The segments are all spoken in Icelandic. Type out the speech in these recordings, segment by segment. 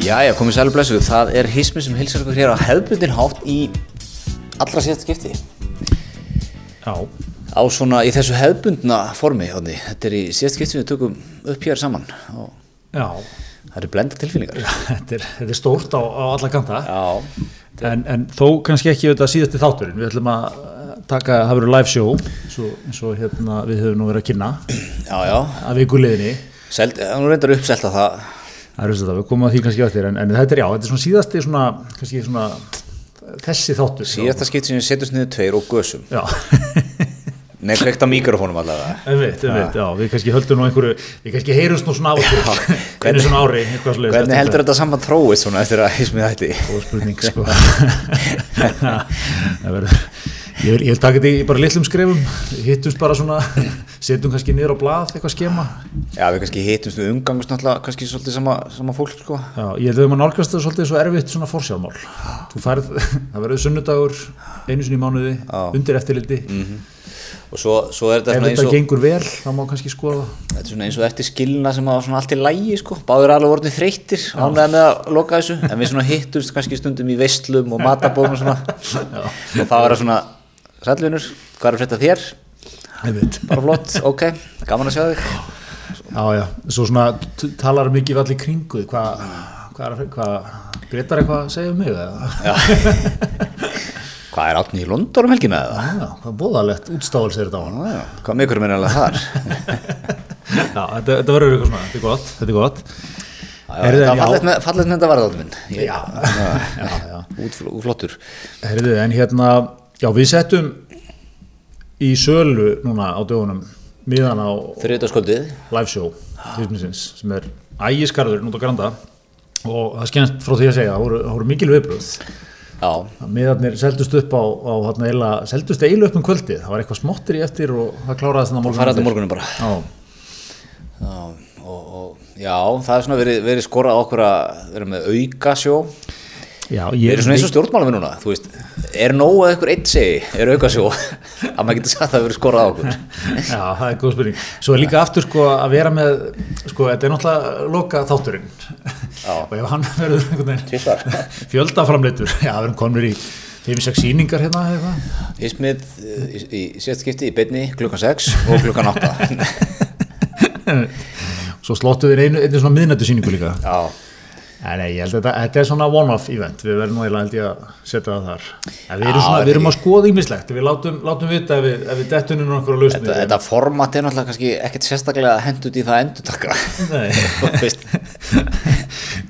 Jæja, komið sælu blessuð. Það er hismi sem hilsar ykkur hér á hefbundin hátt í allra síðast skipti. Já, Á svona í þessu hefbundna formi, hóðni. Þetta er í síðast skipti sem við tökum upp hér saman. Og já, það eru blenda tilfinningar. þetta er, þetta er stórt á, á alla kanta Já. en, en þó kannski ekki þetta síðasti þátturinn við ætlum að taka, það verður live show svo, og hérna við höfum nú verið að kynna Já, já. að vikuleginni Seld, það er nú reyndar uppselta það. Það er þetta, við komum að því kannski eftir en, en þetta er já, þetta er svona síðasti svona, kannski svona þessi þáttur Síðasta skipti sem við setjumst niður tveir og gösum. Nei, kveikt á mikrofónum allavega. einmitt, einmitt, já, við kannski höldum nú einhverju, við kannski heyrumst nú svona á okkur, hvernig svona ári, eitthvað svoleiðis Hvernig heldur þetta saman tróið svona eftir að hismið hætti? Góð spurning sko Það verður Ég vil, ég vil taka þetta í bara litlum skrefum. Hittumst bara svona, setjum kannski niður á blað eitthvað skema. Já, við kannski hittumst við umgangust náttúrulega kannski svolítið sama, sama fólk, sko. Já, ég held að við maður nálgast það svolítið svo erfitt svona forsjálmál Þú færð, það verður sunnudagur einu sinni í mánuði, Já. undir eftirliti. Og svo, svo er þetta Ef svona eins þetta og... gengur vel, þá má kannski skoða. Þetta er svona eins og eftir skilna sem að svona allt í lægi sko, báður alveg vornið þreyttir ánlega með að loka þessu, en við svona hittumst kannski stundum í veislum og matabóðum og svona. Og það var að svona sælvinur, hvað er að frétta þér? Bara flott, ok, gaman að sjá þig. Já, já, svo svona talar mikið allir kringu hvað hva, hva, Gretar eitthvað að segja um mig eða? Hvað er átni í London um helgina eða? Já, hvað bóðalegt útstáðals er þetta á hann. Já, hvað með ykkur minnilega þar? Já, þetta, þetta verður eitthvað svona, þetta er gott, þetta er gott. Já, já, Heyrðu, það var já. fallegt með, þetta varðátt minn. Ég- Já, já, já. Út, útflottur. Herðu, en hérna, já, við settum í sölu núna á dögunum miðan á Þriðdagsköldið live show Þýsminsins, sem er ægiskarður nút á Granda. Og það skemmst frá því að segja, það voru, mikil viðbröð Já, miðarnir seldust upp á, á eila, seldust eiginlega upp um kvöldið, það var eitthvað smottir í eftir og það kláraðist þannig þetta morgunum bara. Já, Já, og, og, já, það er svona verið, verið skorað okkur að vera með auka sjó já, Við erum svona eins og stjórnmálum við núna, þú veist, er nóg að ykkur eitt segi, er auka sjó, að maður getur sagt að það verið skorað á okkur. Já, það er góð spurning. Svo er líka aftur sko að vera með, sko, þetta er náttúrulega loka þátturinn. Já. Og ef hann verður fjöldaframleitur, já, við erum komin í 5-6 sýningar hérna eða eitthvað. Hismið eh, í, í síðast skipti í beinni klukkan 6 og klukkan 8. Svo slóttu við einu, einu svona miðnættu sýningu líka. Já, Nei, nei, ég held að þetta, þetta er svona one-off event, við verðum nú eiginlega held ég að setja það þar. En við erum, svona, er við erum að skoða ímislegt, við látum, látum vita ef við, við dettunum einhverja lausnir. þetta, þetta format er náttúrulega kannski ekkert sérstaklega hendut í það endurtaka. Nei, Þú veist,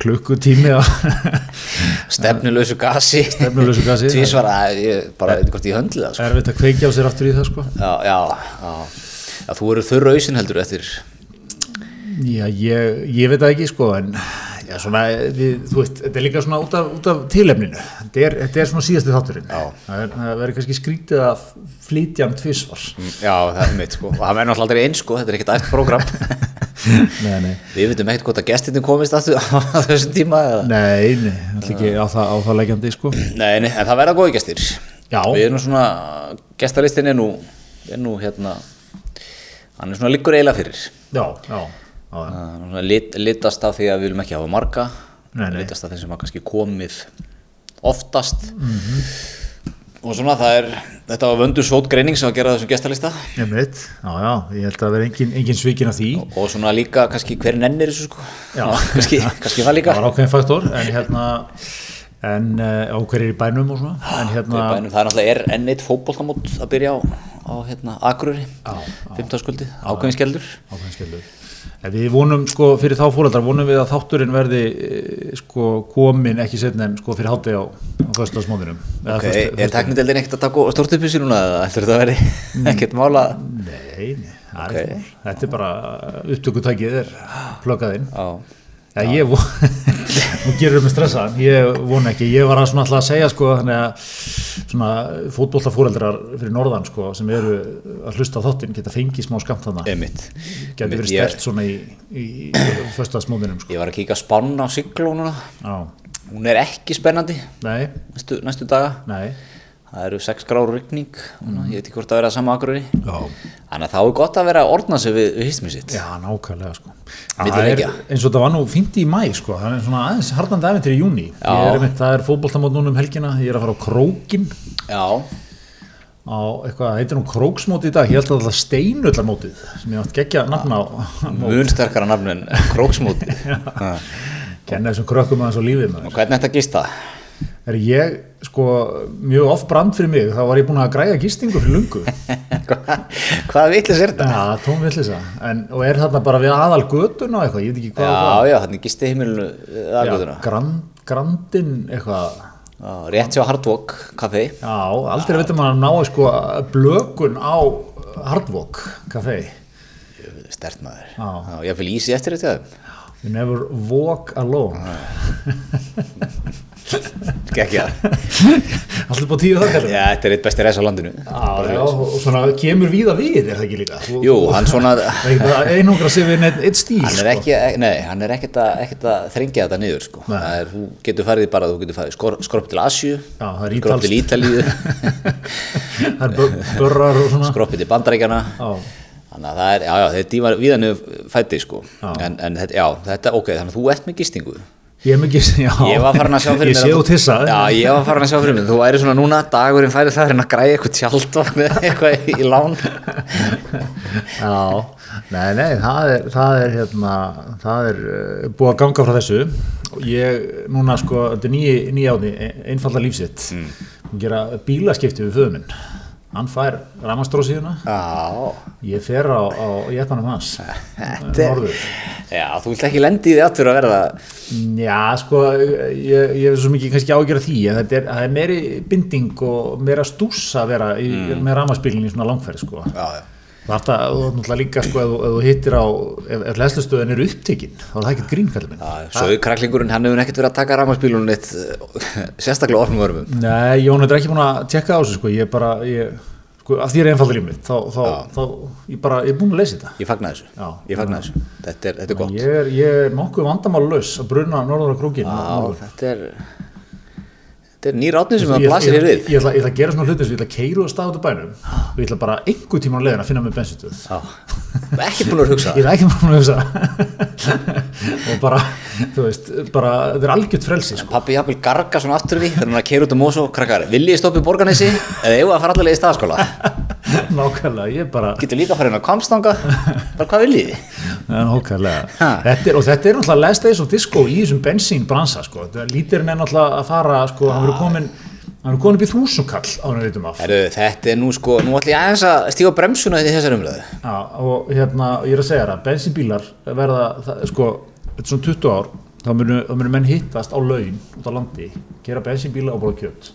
klukkutími að Stefnulösu gasi. Stefnulausu gasi. Tvísvar, að ég bara veit hvort ég höndli það, sko. erfitt að kveikja á sér aftur í það, sko. Já, já, já. Já, þú eru þurra ausin heldur eftir, Já, ég, ég veit það ekki sko en já, svona, við, þú veist, þetta er líka svona út af, út af tilefninu þetta er, þetta er svona síðasti þátturinn Já. það, það verður kannski skrítið að flytja hann tvisvar já, það er mitt, sko. Og það verður náttúrulega aldrei eins, sko, þetta er ekkert æft program. nei, nei, Við veitum ekkert hvort að gestinni komist á þessum tíma eða? nei, nei alltaf ekki á það, á það leggjandi sko Nei, nei, en það verða góði gestir Já. Við erum svona, gestalistin er nú er nú hérna hann er svona liggur eiginlega fyrir já, já, Það svona lit, litast af því að við viljum ekki hafa marga Nei, nei. litast af þeim sem hafa kannski komið oftast. Mhm. og svona það er þetta var vöndu sót greining sem að gera þessum gestalista. Ég veit, já, já, ég held að vera engin, engin svikin af því. Og svona líka kannski hver nennir þessu sko. Já. kannski, kannski það líka. Það var ákveðin faktor en hérna en uh, á hverjir í bænum og svona en hérna, bænum, það er náttúrulega er enn eitt fótboltamót að byrja á, á hérna, Akureyri. Já, já. 15 skuldið, ákveðin skeldur. Ákveðin skellur En við vonum sko fyrir þá fóreldrar vonum við að þátturinn verði eh, sko komin ekki setna en sko fyrir hátti á, á föstudagsmóðinum ok, er tekniteldin ekkert að taka stort upp í sér núna eða ætlar þetta að veri ekkert mála Nei, nei, það er Ok. ekki mál. Þetta er bara upptökutækið er plöggað inn já, ég von, ég von ekki, ég var að að segja sko fótbollafóreldrar fyrir norðan sko sem eru að hlusta á þáttinn geta fengið smá skamt emitt geti verið stert svona í, í, í föstudagsmóðinum sko. ég var að kíka spann á Já, hún er ekki spennandi næstu, næstu daga. Nei, það eru 6 gráður rigning mm. ég veit ekki hvort að vera sama Já. þannig að þá er gott að vera að ordna sig við, við hýstum sitt Já, nákvæmlega sko. Það er eins og það var nú fínt í mæ sko. það er svona aðeins harnandi aðventir í júni er það er fótboltamót núna um helgina ég er að fara á krókin já, á eitthvað, heitir hún króksmót í dag ég held að það steinullarmótið sem ég átt geggja nafna á mun sterkara nafn en króksmóti kenna þessum krökkum aðeins á lífið maður. og hvernig þetta gist það? Er ég sko mjög oft brand fyrir mig þá var ég búin að græja gistingu fyrir lungu hvað vitlis er þetta? Já, tóm villisa en, og er þarna bara við aðal götun og eitthvað, ég veit ekki hvað já, já, þannig gisti heimilinu Já, aðgöðuna grand, grandin eitthvað. Rétt hjá Hardwalk kaffi Já, aldrei veitum að ná sko blökun á Hardwalk Café. Stert maður. Já. ég vil ísi eftir þetta You never walk alone Gekkja. Allir búið tíu kallum já, þetta er eitt besti reis á landinu. Já, já, og svona kemur víða við, er það ekki líka? Jú, hann svona er einungra sig við neitt, eitt stíl hann er ekki, nei, hann er ekkert að, þrengja þetta niður sko. Er, þú getur farið bara, þú getur farið skor, skorp til Asju er skropp til Ítalíu. Er skroppi til Bandaríkjana þannig að það er, já, já, þetta er díma viðan fætti sko, en, en þetta, já, þetta, ok þannig að þú ert með gistingu ég er mikið, já. Ég var farin að sjá fyrir Ég mér sé að út hissa já, ég var farin að sjá fyrir mér, þú væri svona núna dagurinn færi það að græja eitthvað tjaldvagn eða eitthvað í lán. Já, nei, nei, það er, það er hérna, það er uh, búið að ganga frá þessu. Og ég, núna sko, þetta er nýja áni, einfalda lífsitt mm. gera bílaskipti við föðu minn hann fær ramastrósíðuna ég fer á, á jættanum hans norður. Já, þú vilt ekki lendi í því aftur að verða Já, sko, ég, ég er svo mikið kannski ágjör því, en þetta er, það er meiri binding og meira stús að vera í, með ramaspílinn í svona langferð, sko. já, já Þetta, og náttúrulega líka, sko, ef, þú- hittir á, ef, ef hlæslustöðin er upptekinn, þá er það ekkert grínfællum minn. Svo er kraklingurinn, hann hefur ekkert verið að taka rafmagnspílunum neitt eh, sérstaklega orðnum örfum. Nei, Jón er ekki búin að tjekka á þessu, sko, ég er bara, ég, sko, af því er einfaldur í mig, þá, þá, þá, ég bara, ég er búin að leysa þetta. Ég fagna þessu, Já. ég fagna þessu, þetta er, þetta er gott. Ég er, ég er nokkuð vandamálaus að bruna norður á krókinn. Já, þetta er, þetta er nýr átnið sem Ég, það ég, blasir ég, hér við. ég, ætla, ég ætla að gera svona hluti og ég ætla að keira úr stað út af bænum. Og ég ætla bara einhver tíma á leiðin að finna mig bensinstöð ekki búin að hugsa ég er ekki búin að hugsa og bara, þú veist, bara þetta er algjört frelsi sko. Pappi jafnvel garga svona aftur við, þegar hann er að keira út um Mosó, krakkar, viljið stoppa í borganessi eða eigum við að fara allavega í staðskóla? nákvæmlega, ég bara Getur líka að fara inn á Kvamstanga, bara hvað viljið nákvæmlega, þetta er, og þetta er náttúrulega last days of disco í þessum bensínbransa sko. Þetta- lítirinn er náttúrulega að fara sko, hann verður komin verður komin upp í þúsumkall á hann veitum af Herru, þetta er nú sko, nú ætlum ég aðeins að stíga bremsuna í þessar umröðu. Já, og hérna, ég er að segja það, bensínbílar verða, það, sko, þetta er svona 20 ár, þá munu, menn hittast á laun út á landi, gera bensínbíla og bara kjöt.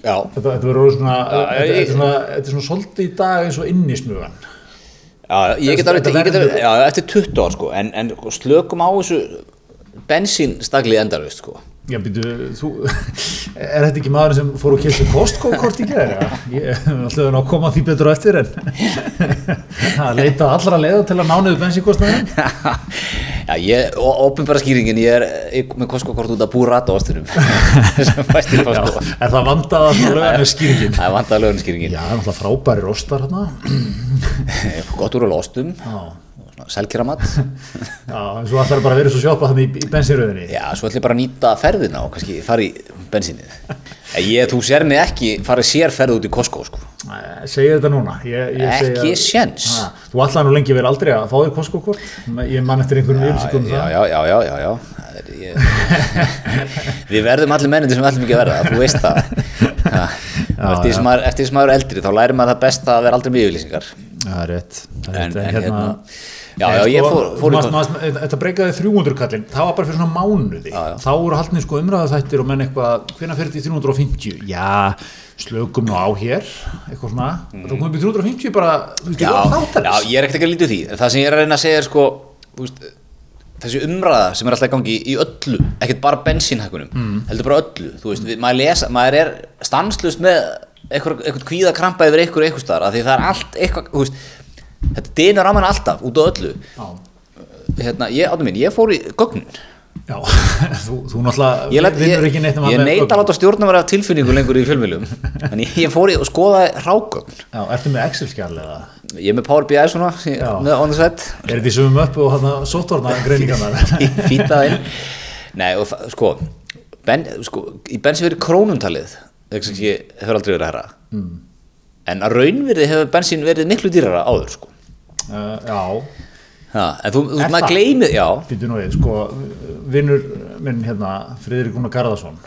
Já, Þetta, þetta verður svona, er svona, svolítið í dag eins og innismugan. já, ég get alveg, ég get alveg, já, eftir 20 ár sko, en, en slökum á þessu bensínstaglið endarvist sko. Já, býtu, þú, er þetta ekki maður sem fór og kemst Costco-kort í gæri? Ég er alltaf að koma því betur á eftir en að leita allra leiða til að nániðu bensínkostnaðin. Já, ég, og opinbara skýringin, ég er ég, með Costco-kort út að búra rata ástunum sem fæst Já, Costco. er það vandað að lögða með skýringin? Það er vandaða lögurinn skýringin. Já, það er náttúrulega frábæri rostar hérna. Gott úr á lostum, Já. Selkjaramat. Já, en svo ætlar bara að vera svo sjoppa þannig í, bensínröðinni. Já, svo ætlum ég bara að nýta ferðina og kannski fara í bensínið. En Ég, þú sér mig ekki fara sér ferð út í Costco, sko. Segja þetta núna. Ég, ég Ekki séns. Ha, Þú ætlaði nú lengi vel aldrei að fá þér Costco-kort. Ég man eftir einhverjum yfirlýsingum um Já, það. já, já, já, já, já. Það Er, ég... Við verðum allir mennindi sem við ætlum ekki að verða, þú veist það. Já, Eftir því sem maður- er eldri, þá lærir maður það besta að vera aldrei með yfirlýsingar. Það er rétt. Það er En, rétt. en hérna, já, já, ég sko, fór, fór í manst- manst- Þetta breykaði 300 kallinn, það var bara fyrir svona mánuði Já, þá voru haldnið sko umræðu þættir og menn eitthvað, hvenær fyrir þetta í 350 já, slökum nú á hér eitthvað svona, þá komum við 350 bara, þú veist, Mm. já, ég er ekkert ekki að lítið því. Það sem ég er að reyna að segja er sko, veist, þessi umræða sem er alltaf gangi í öllu, ekkert bara bensínhækkunum, Mm. heldur bara öllu. Þú veist, við, maður, lesa, maður er stanslust með eitthvað, eitthvað kvíða krampa yfir eitthvað eitthvað staðar, af því það er allt eitthvað, þú veist, þetta dynur á mann alltaf út á öllu. Hérna, ég, áttu mín, ég fór í gögnin. Já, þú, þú náttúrulega Ég, vinnur ég, ekki neitt nema ég með neita að láta stjórna vera tilfinningu lengur í fjölmiðlum. En ég, ég fór í og skoðaði rákögn Já, ertu með Excel-skjál eða? ég er með Power BI svona ég- on the set Er þetta í sumum upp og hann sóttvarna greiningarnar? ég fýtaði inn. Nei og sko, ben, sko í bensin verið krónumtalið þess að ég hefur aldrei verið herra mm. En að raunverði hefur bensin verið miklu dýrara áður sko. Uh, já, ha, en þú, þú Er maður gleymið býtu nú við, sko, vinnur minn hérna, Friðrik Gunnar Garðarsson,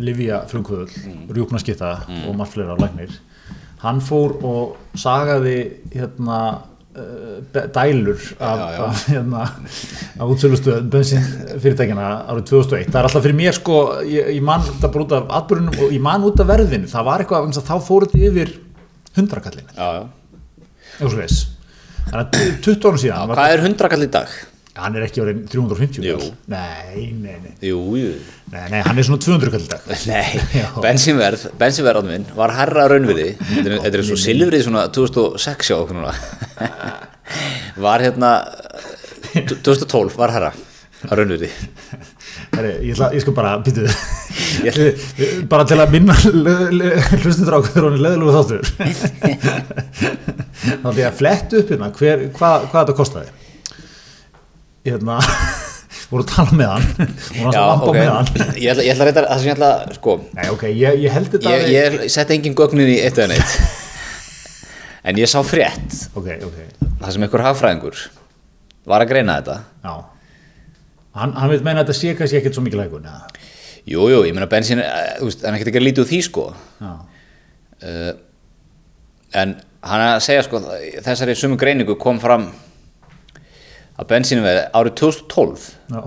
Livia frumkvöðul, mm. rjúpnaskipta og margt fleira læknir, hann fór og sagaði hérna dælur af, Já, já. af, hérna, af útsölustöðum bensin fyrirtækina árið 2001 það er alltaf fyrir mér sko ég, ég man út af atbyrjunum og ég man út af verðinu það var eitthvað, þess að þá fór þetta yfir hundrakallin, já, já. eða svo veist þannig að 20 árum síðan var, hvað er hundrakall í dag? Hann er ekki orðin 350 Jú. kall. nei, nei, nei, jú, jú. Nei, nei, hann er svona 200 kall dag. Nei, bensinverð, bensinverð ánum minn var herra að raunverði þetta er, er svo silfrið svona 2006 hjá okkur núna. Var hérna 2012 var herra Heri, ég, ég skal bara býtu bara til að minna hlustundur á hvernig hann er leðilegu þáttur. Þá ætla ég að fletta upp hérna hvað, hvað þetta kostaði hérna voru að tala með hann. Voru að lampa ok, með hann. Ég ætla, ég ætla að reyta það sem ég ætla, sko. Nei, ok, ég, ég held þetta ég, ég setti engin gögnin í eitt eða neitt. En ég sá frétt. Ok, ok, það sem einhver hagfræðingur var að greina þetta. Hann, hann vil meina að þetta sé kannski ekkert svo mikið lækun ja. jú, ég meina bensin eh, hann er ekkert ekki að lítið úr því sko. Uh, en hann að segja sko þessari sumu greiningu kom fram að bensinu veði árið 2012 já.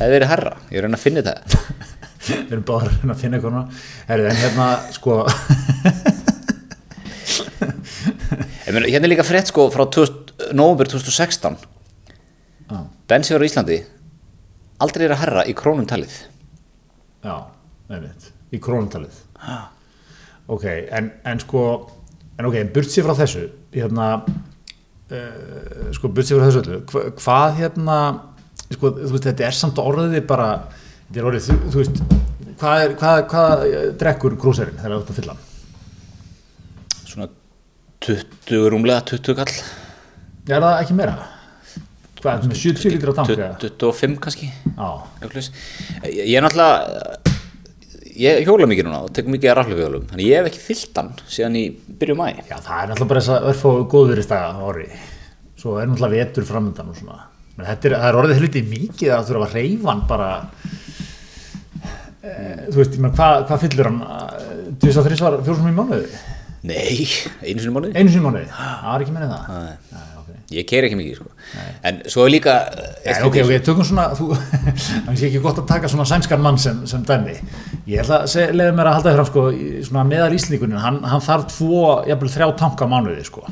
hefði verið herra, ég er reyna að finna þetta við erum að reyna að finna eitthvað núna. Herri, en hérna sko meina, hérna er líka frétt sko frá 2000 november 2016 já, bensinverð á Íslandi aldrei er að herra í krónum talið. Já, einmitt. Í krónutalið ok, en, en sko en ok, burt sér frá þessu hérna uh, sko, sér frá þessu öllu hva, hvað hérna sko, veist, þetta er samt orðið bara þetta er orðið, þú, þú veist hvað, er, hvað, hvað drekkur krúserinn þegar það er út að fylla svona 20 rúmlega 20 kall er það ekki meira? hvað, er þetta með 70 lítra tank? 20, eða? 25 kannski ég er náttúrulega ég hjóla mikið núna og tek mikið að raflöfjólum þannig ég hef ekki fyllt hann síðan í byrju mæ já, það er náttúrulega bara þess að örfá góðuristaga orði svo er náttúrulega vetur framöndan og svona. Men þetta er, það er orðið helviti mikið að þurfa að reyfa hann bara e, þú veist, menn, hvað, hvað fyllur hann? Þú veist að þrísvar fjórsum í mánuði? Nei, einu sinni mánuði. Einu sinni í mánuði, það er ekki meira en það Nei. Ég keir ekki mikið sko. en svo er líka Já, ok, ok, tökum svona það sé ekki gott að taka svona sænskan mann sem, sem dæmi ég ætla að leyfa mér að halda þér sko, svona meðal íslíkunin, hann, hann þarf tvo, jafnvel þrjá tanka á mánuði sko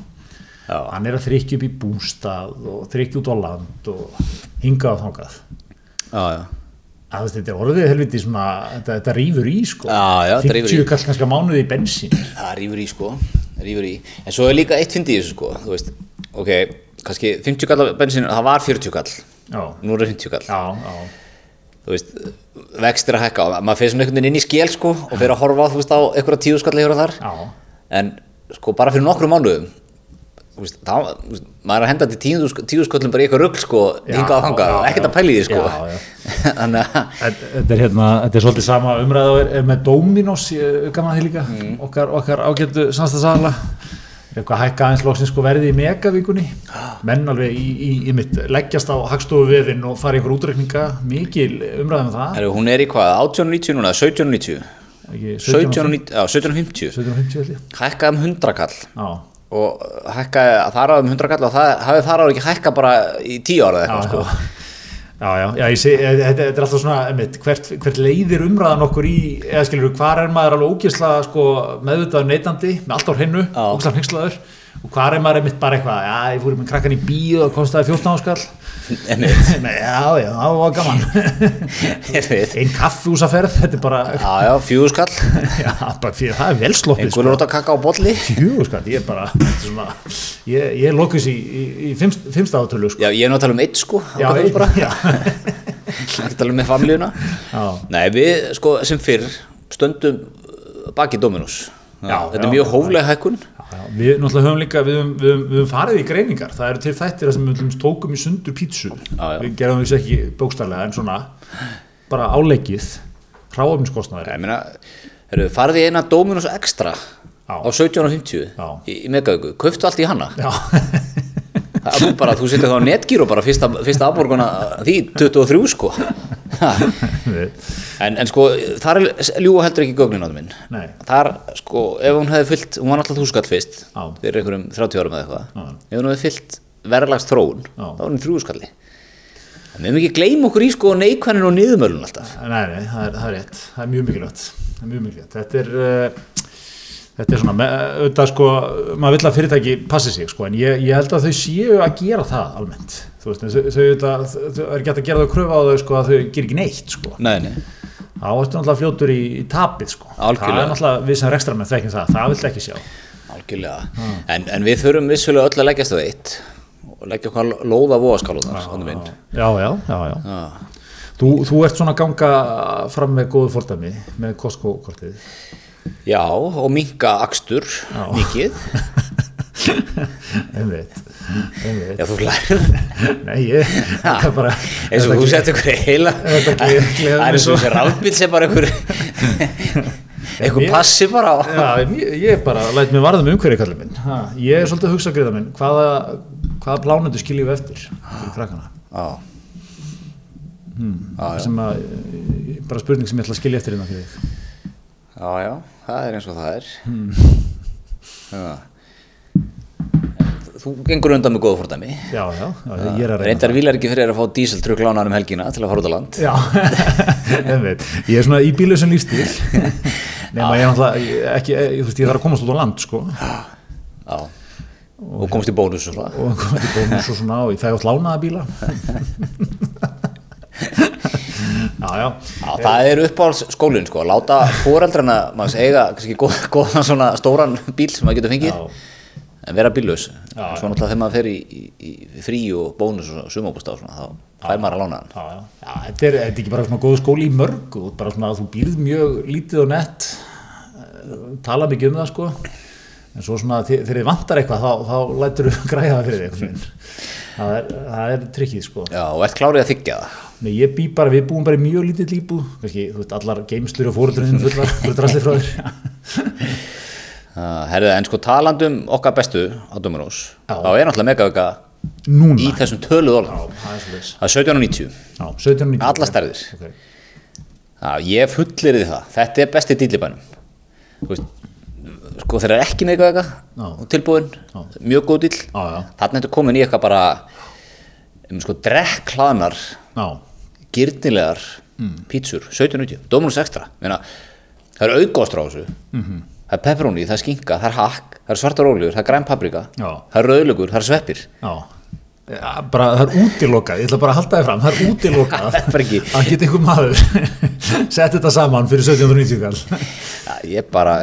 Já. hann er að þrykja upp í bústað og þrykja út á land og þangað já, já. að þetta er orðið helviti svona þetta, þetta rýfur í sko Já, já, þetta rífur í. 50 kall kannski á mánuði í bensín það rýfur í sko rýfur í. en svo er líka eitt fyndi í þessu sko þú veist, ok, kannski 50 kall af bensin, það var 40 kall já, nú er það 50 kall já, já, þú veist, vextir að hækka maður fyrir svona einhvern veginn inn í skél sko og fyrir að horfa þú veist, á einhverja tíu skall hér og þar. En sko bara fyrir nokkru mánuðum veist, þá, þú veist, maður er að henda til tíu, tíu sköllum bara í eitthvað rugl sko þangað já, og ekkert að pæla í því sko. Þannig að Þetta er, hérna, þetta er svolítið sama er með Dominos, ég gaman því líka Mm. okkar, okkar ágættu samstagsala eitthvað hækka aðeins loksins sko verði í megavíkunni. Menn alveg í, í, í mitt leggjast á hagstofu viðin og fara í einhver útreikninga. Mikil umræða um það. Heru, hún er í hvað, 1890 núna, 1790 Ekki 1790, já, 1750 1750 held ég. Hækkaði um 100 kall Já, og hækkaði þar á um 100 kall og það hafið þar á ekki hækka bara í 10 ára eða eitthvað sko já. Já, já, ég sé, þetta, þetta er alltaf svona, einmitt, hvert, hvert leiðir umræðan okkur í, eða skilur, hvar er maður alveg ógeðslega sko, meðvitaður neytandi, með allt á hreinu, Já. ógeðslega hengslaður, og hvar er maður einmitt bara eitthvað, já, ég fór með krakkan í bíu og kostaði 14 áskall. Nei, já, já, það var gaman, Einmitt. ein kaffúsaferð, þetta er bara, já, já, fjögurskall já, bara fyrir, það er vel sloppið, einhverjum rót að kakka á bolli sko, ég er bara, er svona, ég, ég er lokus í, í, í fimmst, fimmstafatölu, sko. já, ég er tala um eitt sko Já, bara. já. ekki tala með familíuna Já. nei við sko sem fyrr stöndum baki Dominus þetta er mjög hófleg hækkun Já, við náttúrulega höfum líka, við höfum, við höfum, við höfum farið í greiningar, það eru til þættir þar sem við tókum í sundur pítsu, Já, já. við gerum þessu ekki bókstarlega en svona, bara áleikið, hráöfniskostnaður, ég meina eru farið í eina Dominus Extra á 17.50 Já. í, í megavíku, kauftu allt í er nú bara, þú setur þá netgíru bara fyrsta, fyrsta afborguna því 23 sko. við, en, en sko þar ljúa heldur ekki gögnin á það minn. Nei, þar sko ef hún hefði fyllt hún var náttúrulega þúskall fyrst Já. fyrir einhverjum 30 árum eða eitthvað. Ef hún hefði fyllt verðlags þróun Já. þá var hún þrjúskalli en við hefum ekki gleyma okkur í sko neikvænin og niðurmölun alltaf. Nei, nei, það er, það er rétt, það er mjög mikilvægt, er mjög mikilvægt, þetta er, uh, þetta er svona, með, auðvitað sko, maður vill að fyrirtæki passi sig sko, en ég, ég held að þau séu að gera það almennt, þú veist, þau, þau, auðvitað, þau er hægt að gera þau kröfu á þau sko að þau ger ekki neitt sko. nei, nei. þá ertu náttúrulega fljótur í, í tapið sko. það Algjörlega. er náttúrulega við sem rekstramenn þekkjum það, það viltu ekki sjá en, en við þurfum vissulega öll að leggjast á eitt og leggja okkar lóða vóaskálunar já, já, já, já, já. Þú, þú ert svona að ganga fram með góðu fordæmi með Costco-kortið já og minka akstur mikið. Einmitt, einmitt. já þú lærið Nei, ég, eins og þú sett ykkur heila. það er eins og þessi rafbíl sem bara ykkur Mér- passi bara á. Já, ég, ég bara læt mér varðum umhverju kallið minn. Ha, Ég er svolítið að hugsa greiða minn hvaða, hvaða plánendu skiljum við eftir fyrir krakkana? Já já, já. sem að, bara spurning sem ég ætla að skilja eftir hérna fyrir þig. Já, já, það er eins og það er. Hmm. já. Þú gengur undan með góða fordæmi. Já, já, já ég er að reyna reyndar vilar ekki fyrir að fá díseltrukk lánaðan um helgina til að fara út á land. Já, ég er svona í bílusum lífstíl nema ég er náttúrulega ekki, ég, þú veist, ég þarf að komast út á land sko. Já. Og komst í bónus og svona. Og komast í bónus og svona og ég fæ átt lánaða bíla Já, já það er uppáhalds skólinn sko, láta fóreldrana maður eiga kannski góð, góðan svona stóran bíl sem maður getur fengið, Já. en vera bíllaus. Svo náttúrulega þegar maður fer í, í, í frí og bónus og sumabústað og svona, þá fær maður að lána hann. Þetta, er, þetta er ekki bara svona góð skóli í mörg og bara svona að þú býrð mjög lítið og nett eh, tala mikið um það sko en svo svona þe- þegar þið vantar eitthvað þá, þá lætur þú græða fyrir þig það er, er trikkið sko Já, og ert klárið að þykja það. Nei, ég bý bara, við búum bara í mjög lítið líbúð kannski, þú veist, allar geimslur og fóruldurinn fullar, fullar drasli frá þér Uh, herðu, en sko talandum okkar bestu á Já. þá er náttúrulega megavika Núna í þessum töluð. Já, það er svo þess Það er 1790. Já, 1790 Allar stærðir. okay. Já, ég fullir því það. Þetta er besti dýl í bænum. Þú veist, sko þeir eru ekki og tilbúin, Já. mjög góð dýl. Já, já, Þarna ertu komin í eitthvað bara um, sko, drekklaðnar já, gyrnilegar pítsur, 1790, Dominus Extra. Meina, það er auðgóðstra á þessu. Það er pepperoni, það er skinka, það er hakk það er svartar óljur, það er græn paprika Já. það er rauðlugur, það er sveppir. Já. Já, bara, það er útilokað, ég ætla bara að halda þið fram það er útilokað. Það að geta einhver maður sett þetta saman fyrir 1790 kall. Ja, ég bara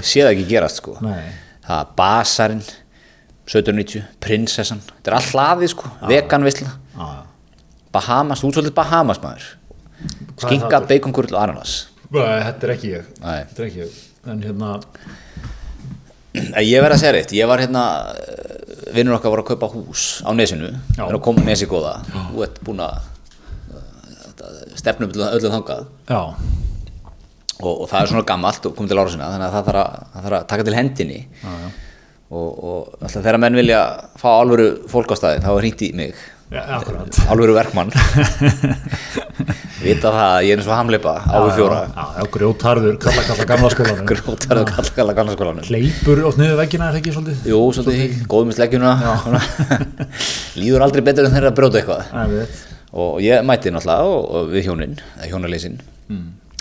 sé það ekki gerast sko. Nei, það er basarinn 1790, prinsessan. Þetta er all hlaðið sko, veganvisla já, já Bahamas, þú ert svolítið Bahamas maður. Er skinka, það? baconkurl og ananas. Nei, Þetta er ekki ég. Er ekki ég. En hérna, Eh, Ég verð að segja reitt, ég var hérna vinnur okkar var að kaupa hús á nesinu. Já. er að koma nesi góða. Þú ert búin að uh, stefnum öllum þangað. Já, og, og það er svona gammalt og komið til ára sinna þannig að það þarf að, það þarf að taka til hendinni. Já, já. Og, og alltaf þegar menn vilja fá alvöru fólk á staði þá er í mig Akkurat. Alvöru verkmann. Vita það að ég er eins og hamleipa á við fjóra. grjótarður, kalla kalla gamla skólanum. Grótarðu kalla kalla gamla skólanum. Hleypur oft niður veggina er það ekki svolítið? Jú, svolítið, góð með sleggjuna. Líður aldrei betur en þeirra að brjóta eitthvað. Og ég mætti náttúrulega við hjónin, eða hjónaleysin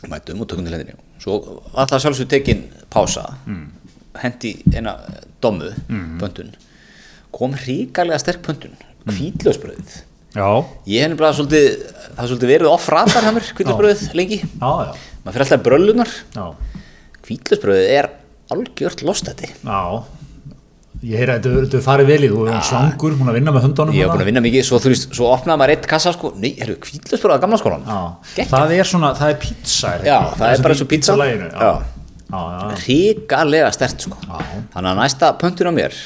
mættum og tökum til hendinni. Svo alltaf sjálfsög tekin pása. Hendi eina dommu, pöntun. Kom ríkalega sterk pöntun hvítlausbröðið Já, ég hef nefnilega svolítið það er svolítið verið off radar hjá mér hvítlausbröðið lengi. Já, já, maður fyrir alltaf bröllunar. Já, hvítlausbröðið er algjört lostætti já. Ég heyra að þetta er farið vel í þú, hún svangur, hún er að vinna með hundunum. Ég hef búin að vinna mikið, svo veist, svo opnaði maður eitt kassa sko, nei, herru, kvíðlusbúrað gamla skólan það er svona, það er pizza. er Já, ekki? það er bara í svo pizza. Ríkalega stert sko. Já. Þannig að næsta pöntun á mér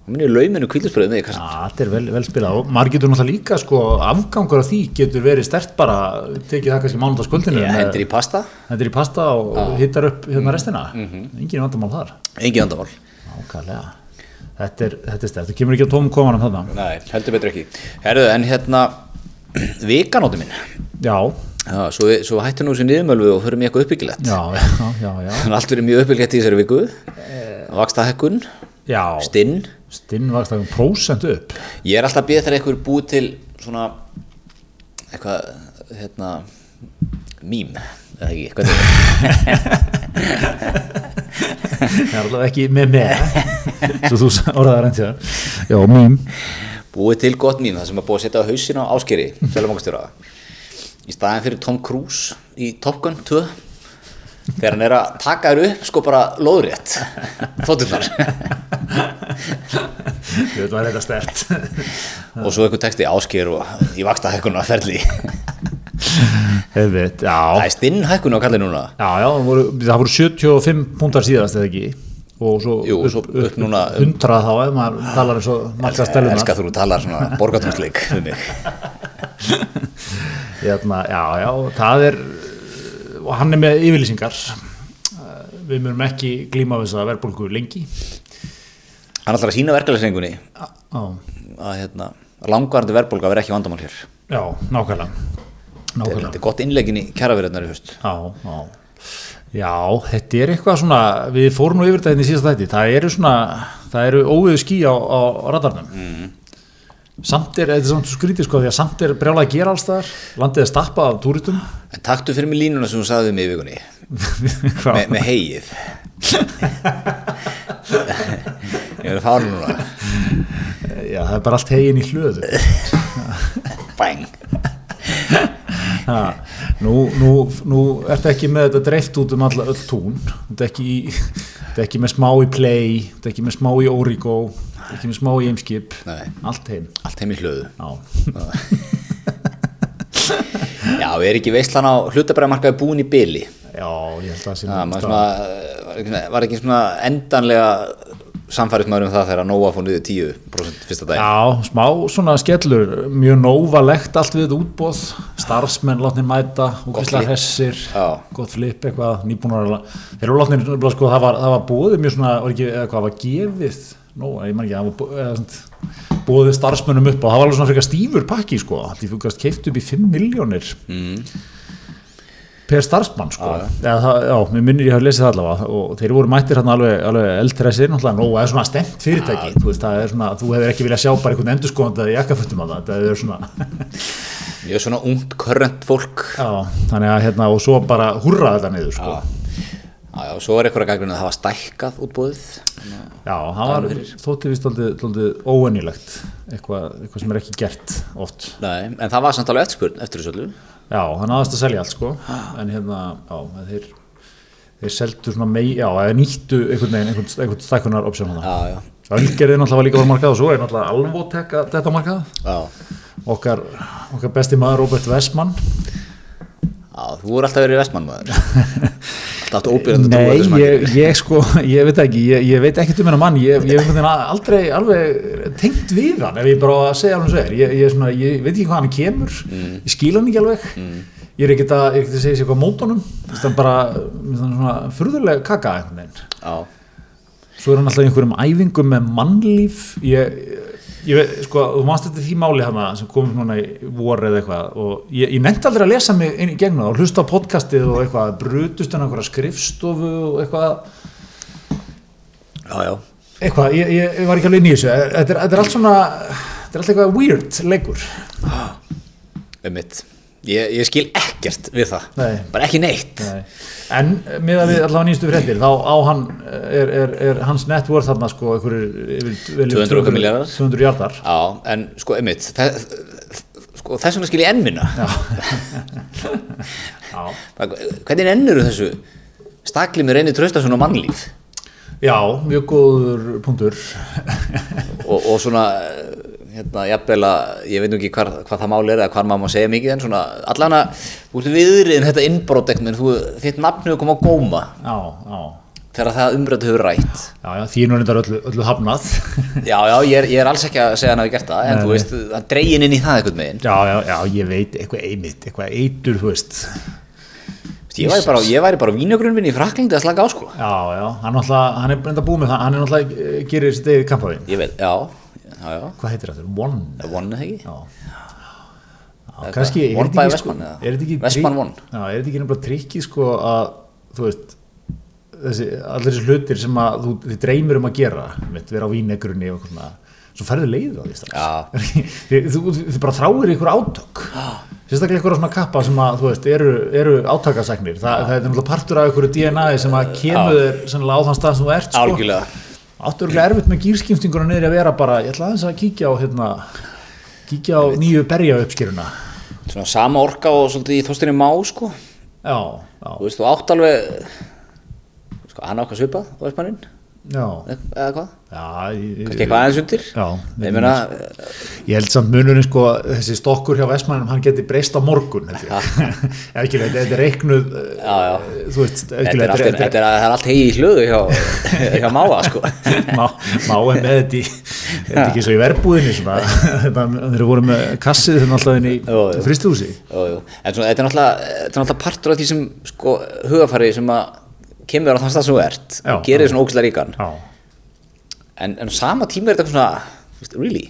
þá minn ég lauminu kassan Já, þetta er vel, vel spilað og maður getur náttúrulega líka sko, afgangur af því getur verið stert bara tekið það kannski mánudagskvöldinu Ég hendur í pasta, hendur í pasta og hittar upp hérna restina. Engin vandamál þar. Engin vandamál. Ákvæðlega Þetta er, þetta er stert, það kemur ekki á tómum komanum þarna. Nei, heldur betur ekki. Herðu, en hérna, vikanóti minn. Já, Já, svo, við- svo hættu nú sér niðurmölvu og förum í eitthvað uppbyggilegt. Já, já, já, já. Þannig að allt verið mjög uppbyggilegt í þessari viku. Vaksta hekkun, Já, stinn stinn vakst það um prósent upp? Ég er alltaf að býða þegar eitthvað búið til svona eitthvað, hérna mím, eða ekki, er Það er allavega ekki með með Svo þú orðaðar enn þér Já, mým búið til gott mím, það sem er búið að setja á hausin á áskeri, í staðin fyrir Tom Cruise í Top Gun 2 þegar hann er að taka þér upp sko bara lóðrétt. Þótturnar Þetta var þetta stert og svo eitthvað texti ásker og í vaksta hækkuna ferli. Hefðið, já. Það er stinn hækkun á kallið núna. Já, já, það voru, það voru 75 púntar síðast eða ekki? Og svo, Jú, svo upp núna um- 100 þá ef maður talar eins og marga stelunar elskar þú að tala svona borgatúnsleik við mig. Hérna, já, já, það er og hann er með yfirlýsingar. Við munum ekki glíma við þess að verðbólgu lengi hann ætlar að sína verkefælisrengunni Já, að hérna, langvarandi verðbólga verði ekki vandamál hér. Já nákvæmlega. Þetta nákvæmlega. er gott innlegin í kjaraverðarnar í höst Já, já. Já, þetta er eitthvað svona við fórum nú yfir þetta hérna í síðasta þætti. Það eru svona, það eru óviðu skí á, á radarnum. Mhm. samt er, þetta er samt skrítið sko því að samt er brjálað að gera alls þar landið er stappað af túristum. En taktu fyrir mig línuna sem þú sagði mig í vikunni? Me, með heið ég verði fánu núna. Já, það er bara allt hegin í hlöðu. Ha, nú, nú, nú ertu ekki með þetta dreift út um alla öll tún. Þetta er er ekki með smá í play þetta er ekki með smá í Origo þetta er ekki með smá í Eimskip allt heim. Allt heim í hlöðu. Já, já, er ekki veistlan á hlutabræðmarkaði búin í byli já ég held að það sé það nú var, ekki svona- endanlega samfærismæður um það þegar Nóa fór niður 10% fyrsta dag Já, smá svona skellur, mjög nóvalegt allt við útbóð, starfsmenn látnir mæta, hressir, Já. gott flip eitthvað, nýbúnar þeir eru látnir, sko, það var, það var bóðið mjög svona, var ekki, eða hvað var gefið, nó, ég man ekki, það var bóðið starfsmennum upp og það var alveg svona frekar stífur pakki, sko, því fugast keift upp í 5 miljónir per starfsmann, sko, Já, já, það, já, mér minnir ég hafa lesið það allavega. Og þeir voru mættir hérna alveg, alveg náttúrulega, nóg, það er svona stemt fyrirtæki, þú veist, það er svona, þú hefur ekki viljað sjá bara einhvern endurskóðanda í jakkaföttum á það, það er svona, ég er svona ungt, körrent fólk. Já, þannig að hérna, og svo bara hurra þetta niður, sko, já, já, svo er eitthvað að gaggrina að það var stækkað útbúðið já, það var þótti vist aldrei, aldrei óvenjulegt, eitthvað, eitthvað sem er ekki gert oft, Nei, en það var samt alveg eftirspurn eftir þessu öllu já, hann aðast að selja allt, sko, en hérna, já, þeir, þeir seldu svona mei, já, eða nýttu einhvern veginn, einhvern, einhvern stækkunar option já, já, Ölgerði náttúrulega var líka var markað og svo er náttúrulega Alvotek þetta markað. Já, okkar, okkar besti maður Robert Westman já þú voru alltaf verið vestmannmaður alltaf óbyrjandi Nei, ég, ég sko, ég veit ekki ég, ég veit ekkert um hennar mann ég, ég hef aldrei alveg tengt við hann ef ég bara að segja hann svo er. Ég, ég, svona, ég veit ekki hvað hann kemur ég skil hann ekki alveg. Ég er ekkert að, að segja sér hvað mótunum það er bara svona furðulega kaka já, svo er hann alltaf í einhverjum æfingum með mannlíf. Ég veit, sko, þú manst þetta því máli hana sem kom núna í vor eða eitthvað og ég, ég nefndi aldrei að lesa mig inn í gegnum það og hlusta á podcastið og eitthvað brutust hann einhverja skrifstofu og eitthvað. Já, já. Eitthvað, ég, ég, ég var ekki alveg inn í þessu. Þetta er, þetta er allt svona þetta er allt eitthvað weird leikur. Um mitt ég, ég skil ekkert við það. Nei. bara ekki neitt. Nei. en með að við allavega nýjastu fréttir þá á hann er, er, er hans net worth þarna sko einhverjir yfir, vel yfir 200 okkar milljarðar. 200 hjartar já, en sko um mitt sko, þess vegna skil ég enn minna já. Hvernig ennur þessu? Stakli með reynir traustasun og mannlíf. Já, mjög góður punktur. Og, og svona eh, hérna, jafnvel að ég veit nú ekki hvar, hvað það máli er eða hvað maður má segja mikið en svona allan að þú ert viðriðin þetta innbrótekt menn þú, þitt nafnu kom á góma. Já, já, þegar það umrættu hefur rætt. Já, já því er nú reyndar öllu, öllu hafnað. Já, já, ég er, ég er alls ekki að segja hann hafi gert það en Nei, þú veist, það dregin inn í það einhvern veginn. Já, já, já, ég veit eitthvað einmitt, eitthvað eitur, þú veist. Ég væri bara, ég væri bara vínugrunvinn í Fraklandi að slaka á sko. Já, já, hann, náttúrulega, hann er reynda búið með það, hann er náttúrulega eh, gerir sitt eigið kampavín. Ég veit, já Hvað heitir þetta? One? One eða ekki? Hvað? er þetta ekki, er þetta ekki er ekki nefnilega trikki sko að þú veist þessi, allir þessi hlutir sem að þú þið dreymir um að gera, mitt, vera á vínegrunni og svona, svo færðu leiðu á því strax. Já. þið, þú, þið bara þráir ykkur átök. Sérstaklega ykkur á svona kappa sem að þú veist, eru, eru átakasæknir. Þa, það er náttúrulega partur af ykkur DNA sem að kemur þér sennilega á þann stað sem þú ert sko. algjörlega áttu örugglega erfitt með gýrskiptinguna niður að vera bara, ég ætla aðeins að kíkja á hérna, kíkja á nýju berja uppskýruna svona sama orka og svolítið í þóstinni má sko. Já, já, þú veist, þú átt alveg sko, hann ákvað svipað á Vestmannin. já, eða hvað, kannski eitthvað aðeins undir? Já, ég meina, ég held samt munurinn sko þessi stokkur hjá Vestmannum, hann geti breyst á morgun ég. Ef ekki, þetta þetta er reiknuð eh, Já, já. þú veist, ef þetta er allt, er, er hegi í hlöðu hjá, hjá máa sko. Má, má er með þetta í þetta er ekki svo í þetta, þeir voru með kassið þannig alltaf inn í fristúsi þetta er er náttúrulega partur af því sem sko, hugafæri sem að kemur á þann stað sem þú ert Já, og gerir svona ógæslega ríkan. En, en sama tíma er þetta svona really,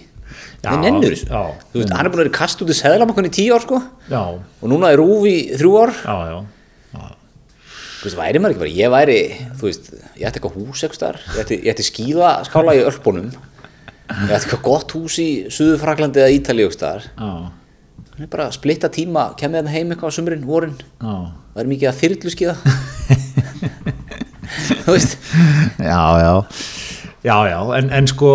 það nennur þessu? þú veist, hann er búin að vera kast út í seðlamakon í tíu ár sko. Já, og núna er rúf í þrjú ár. Já, já. Þú veist, væri maður ekki bara, ég væri þú veist, ég ætti eitthvað hús eitthvað ég ætti, ætti skíða skála í Ölpunum. Ég ætti eitthvað gott hús í Suður-Fraklandi eða Ítalíu eitthvað bara splitta tíma, kemur það heim eitthvað á sumurinn, vorin það er mikið að þyrlu skíða þú veist. Já, já, já, já, en, en sko,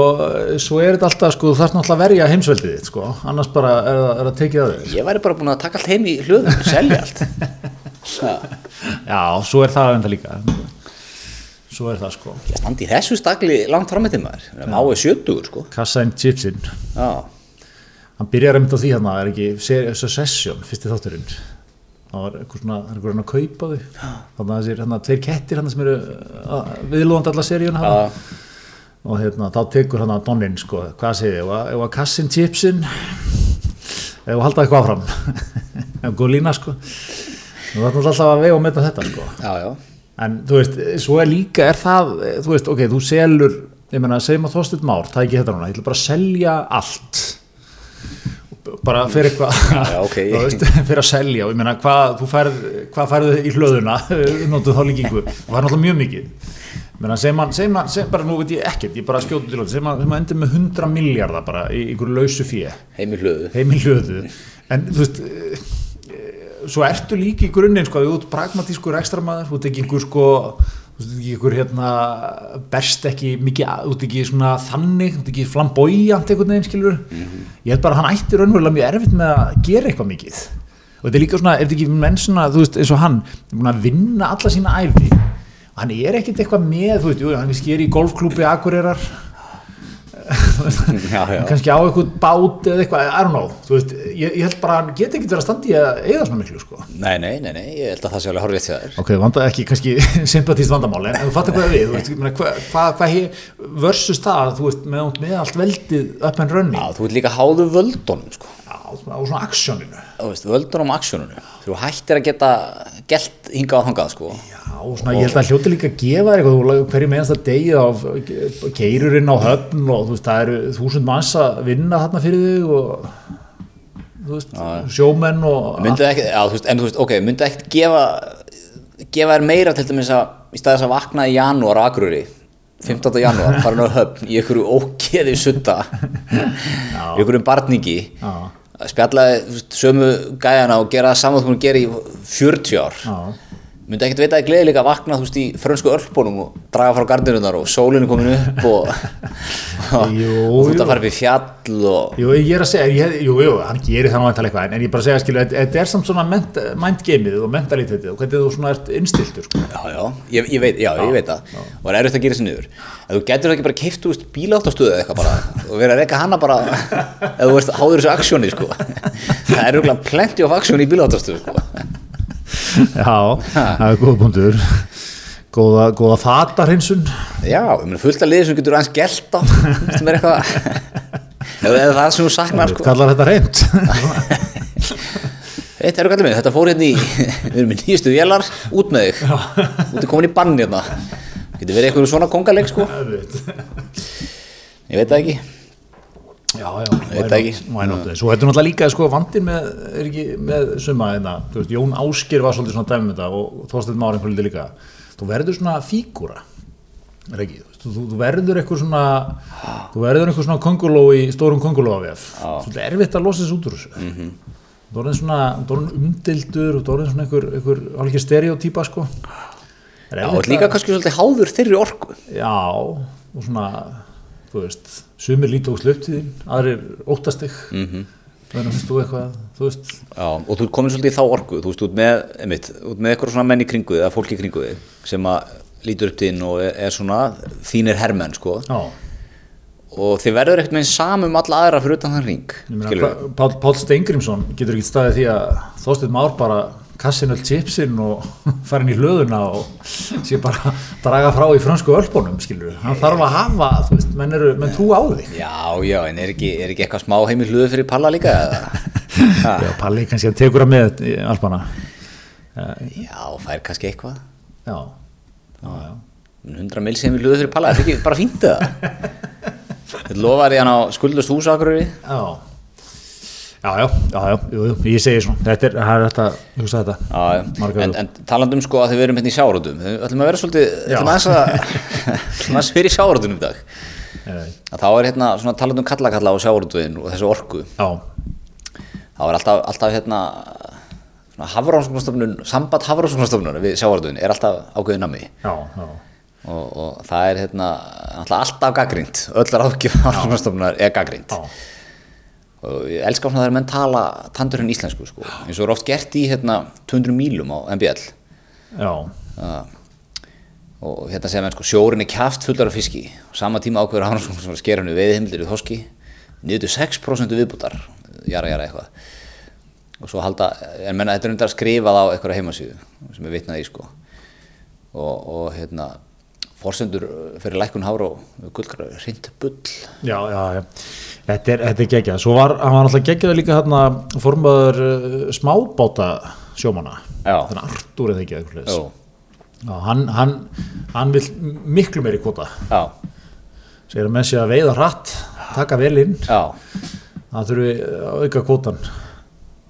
svo er þetta alltaf, sko, þú þarf náttúrulega að verja heimsveldið þitt, sko, annars bara er, það- er það tekið að þér. ég væri bara búin að taka allt heim í hlöðum selja allt. Já, svo er það enda líka, svo er það, sko, ég standi í þessu stakli langt frammettið maður. Má er sjötugur sko. Kassa in Chipsin, já, hann byrjar einmitt á því hérna, er ekki Ser- Succession, fyrsti þátturinn, það var eitthvað svona, það er eitthvað að kaupa þau, þannig að þessir, hérna, tveir kettir, hérna, sem eru uh, viðlóðandi alla hérna, já, og hérna, þá tekur hann að Donnin sko, hvað segir þið, ef að kassin chipsin ef að halda eitthvað áfram. Ef góð lína sko. Þú þarf alltaf að vega og metta þetta sko. Já, já. En þú veist, svo er líka er það, þú veist, ok, þú selur ég meina, segjum að Þorsteinn Már, það ekki þetta núna ég ætla bara að selja allt bara fyrir eitthvað. já, ok. þú veist, fyrir að selja. Og ég meina, hvað, færðu í hlöðuna, notuð þá líkingu? Þú færð náttúrulega mjög mikið. Meina, segjum hann, segjum hann, segjum bara nú veit ég ekkert, ég bara skjótu til segjum hann, segjum hann endur með 100 miljardar bara í einhverju lausu fjö, heim í hlöðu. Heim í hlöðu, en þú veist, eh, eh, svo ertu líka í grunninn, sko, þú ert pragmatískur ekstramaður, þú ert ekki einhver, sko, þú ert ekki einhver, hérna, berst ekki mikið, ert ekki svona þannig, ert ekki flamboyant einhvern veginn, skilur, ég held bara að hann ætti raunverulega mjög erfitt með að gera eitthvað mikið, og þetta er líka svona, er þetta ekki menn svona, þú veist, eins og hann, búin að vinna alla sína æfi, og hann er ekkert eitthvað með, þú veist, jú, hann sker í golfklúbi Akureyrar kannski á eitthvað bát eða eitthvað, I don't know. Þú veist, ég, ég held bara að hann geti ekkert verið að standa í að eiga svona miklu sko. Nei, nei, nei, nei, ég held að það sé alveg horfið til þér. Ok, vanda ekki kannski sympatíst vandamál en þú fattar hvað við, þú veist, hvað hva, hva, versus það, þú veist, með, með allt veldið up and running? Já, þú ert líka háðu völdunum sko á svona aksjóninu. Þú veist, völdunum og aksjónunum þú hættir að geta gælt hingað og þangað sko. Já, og svona, ég held að hljóti líka að gefa þér eitthvað, hverju meðanst að degið á keirurinn á höfn og þú veist, það eru þúsund manns að vinna þarna fyrir þig og þú veist, sjómenn og myndi ekki, já, þú veist, en þú veist, ok, myndi ekkert gefa gefa þér meira til dæmis að í staðis að vakna í janúar á Akureyri 15. janúar, farin á höfn í einhverju ógeði sutta í einhverjum barningi Já. að spjalla þú veist, sömu gæjana og gera það saman múin að gera í 40 ár myndi ekkert veita að gleði líka að vakna þú veist í frönsku ölpunum og draga frá gardinunar og sólinu komin upp og, og, Jú, og þú jú. að fara upp í fjall og Jú, ég er að segja, ég, jú, jú, hann gerir það nú eitthvað en ég er bara að segja, skilu, þetta er samt svona ment, mindgameið og mentalitetið og hvernig þú svona ert innstiltur, sko. já, já, ég, ég veit, já, ég veit það. og það er erfitt að gera sér niður. En þú getur ekki bara keift, veist, bíláttastöðu eitthvað bara og verið að reyka hana bara eða þú veist, háður þessu aksjóni, sko Já, það er góða punktur. Góða, góða fatarhinsun. Já, fullt að liði sem getur aðeins gælt á sem er eitthvað eða það sem þú saknar sko. Kallar þetta reynd? Eitt er kallið mig, þetta fór hérna í við erum í nýjastu vélar, út með þig út er komin í bann hérna getur verið eitthvað svona kongaleg sko ég veit það ekki Já, já, why not? Svo þetta er náttúrulega líka sko, vandinn með, er með suma hérna, þú veist, Jón Áskir var svolítið svona dæmum þetta og Þorsteinn Már einhvern veginn líka. Þú verður svona fígúra er þú, þú, þú verður eitthvað svona þú verður eitthvað svona konguló í stórum konguló af svolítið erfitt að losa þessu út úr þessu. Mm -hmm. þú verður svona, þú umdildur þú verður svona einhver, einhver alveg stereotýpa sko. Er Já, líka kannski svolítið háður þeirri orku. Já, og svona, þú veist, sumir lítið og slöptíðin, aðrir óttast þig, mm. -hmm. þannig að finnst þú eitthvað, þú veist, Já, og þú ert komin svolítið í þá orku þú veist, út með, einmitt, út með eitthvað svona menn í kringu þig eða fólki í kringu þig sem að lítur upp þín og er, svona þínir hermenn sko já, og þið verður ekkert með samum alla aðra fyrir utan þann ring? Pál, Steingrímsson getur ekki staðið því að Þorsteinn Már bara kassin öll chipsin og farin í hlöðuna og sé bara draga frá í fransku ölpunum, skilur hann þarf að hafa, þú veist, menn, eru, menn trú á þig. Já, já, en er ekki, er ekki eitthvað smá heimil hluðu fyrir Palla líka Já, Palli kannski að tekur að með í alpana. já, fær kannski eitthvað Já, já, já. 100 mils heimil hluðu fyrir Palla, er þetta ekki bara fínt eða? Þetta lofar ég hann á skuldust húsakurri Já, já, já, já, já, ég segi svona, þetta er, þetta, hugsa þetta. Já, Margar en, en talandum sko að þið verum hérna í sjárótum Við ætlum að vera svolítið, Já. ætlum aðeins að ætlum aðeins fyrir sjárótunum í dag. Að þá er hérna svona talandum kallakalla á sjárótuðin og þessu orku. Já, þá er alltaf, alltaf hérna svona hafránskonstofnun, samband hafránskonstofnun við sjárótuðin er alltaf nami já, já, og, og það er hérna alltaf gaggrind öll ráðgjöf hafránskonstofnunar er gaggrind já, og ég elska svona þegar menn tala tandurinn íslensku sko. Eins og er oft gert í hérna 200 mílum á MBL já, uh, og hérna segja menn sko sjórin er kjaft fullar af fiski. Og sama tíma ákveður hann svona sker hann við veiðhimlir í þoski niður til 6% viðbútar jara jara eitthvað. Og svo halda, en menna þetta er undir að skrifa það á eitthvað heimasíðu sem er vitnað í sko. Og, og hérna forsendur fyrir lækkun hára og gullkara hreint bull já, já, já. Þetta er, er geggjað. Svo var, hann var náttúrulega geggjað líka hérna formaður uh, smábáta sjómanna. Já. Þannig að Artúr eða ekki eitthvað. Jó, Já, hann, hann, hann vil miklu meiri kvota. já, Segir að menn sé að veiða hratt, taka vel inn, já það þurfi að auka kvotan.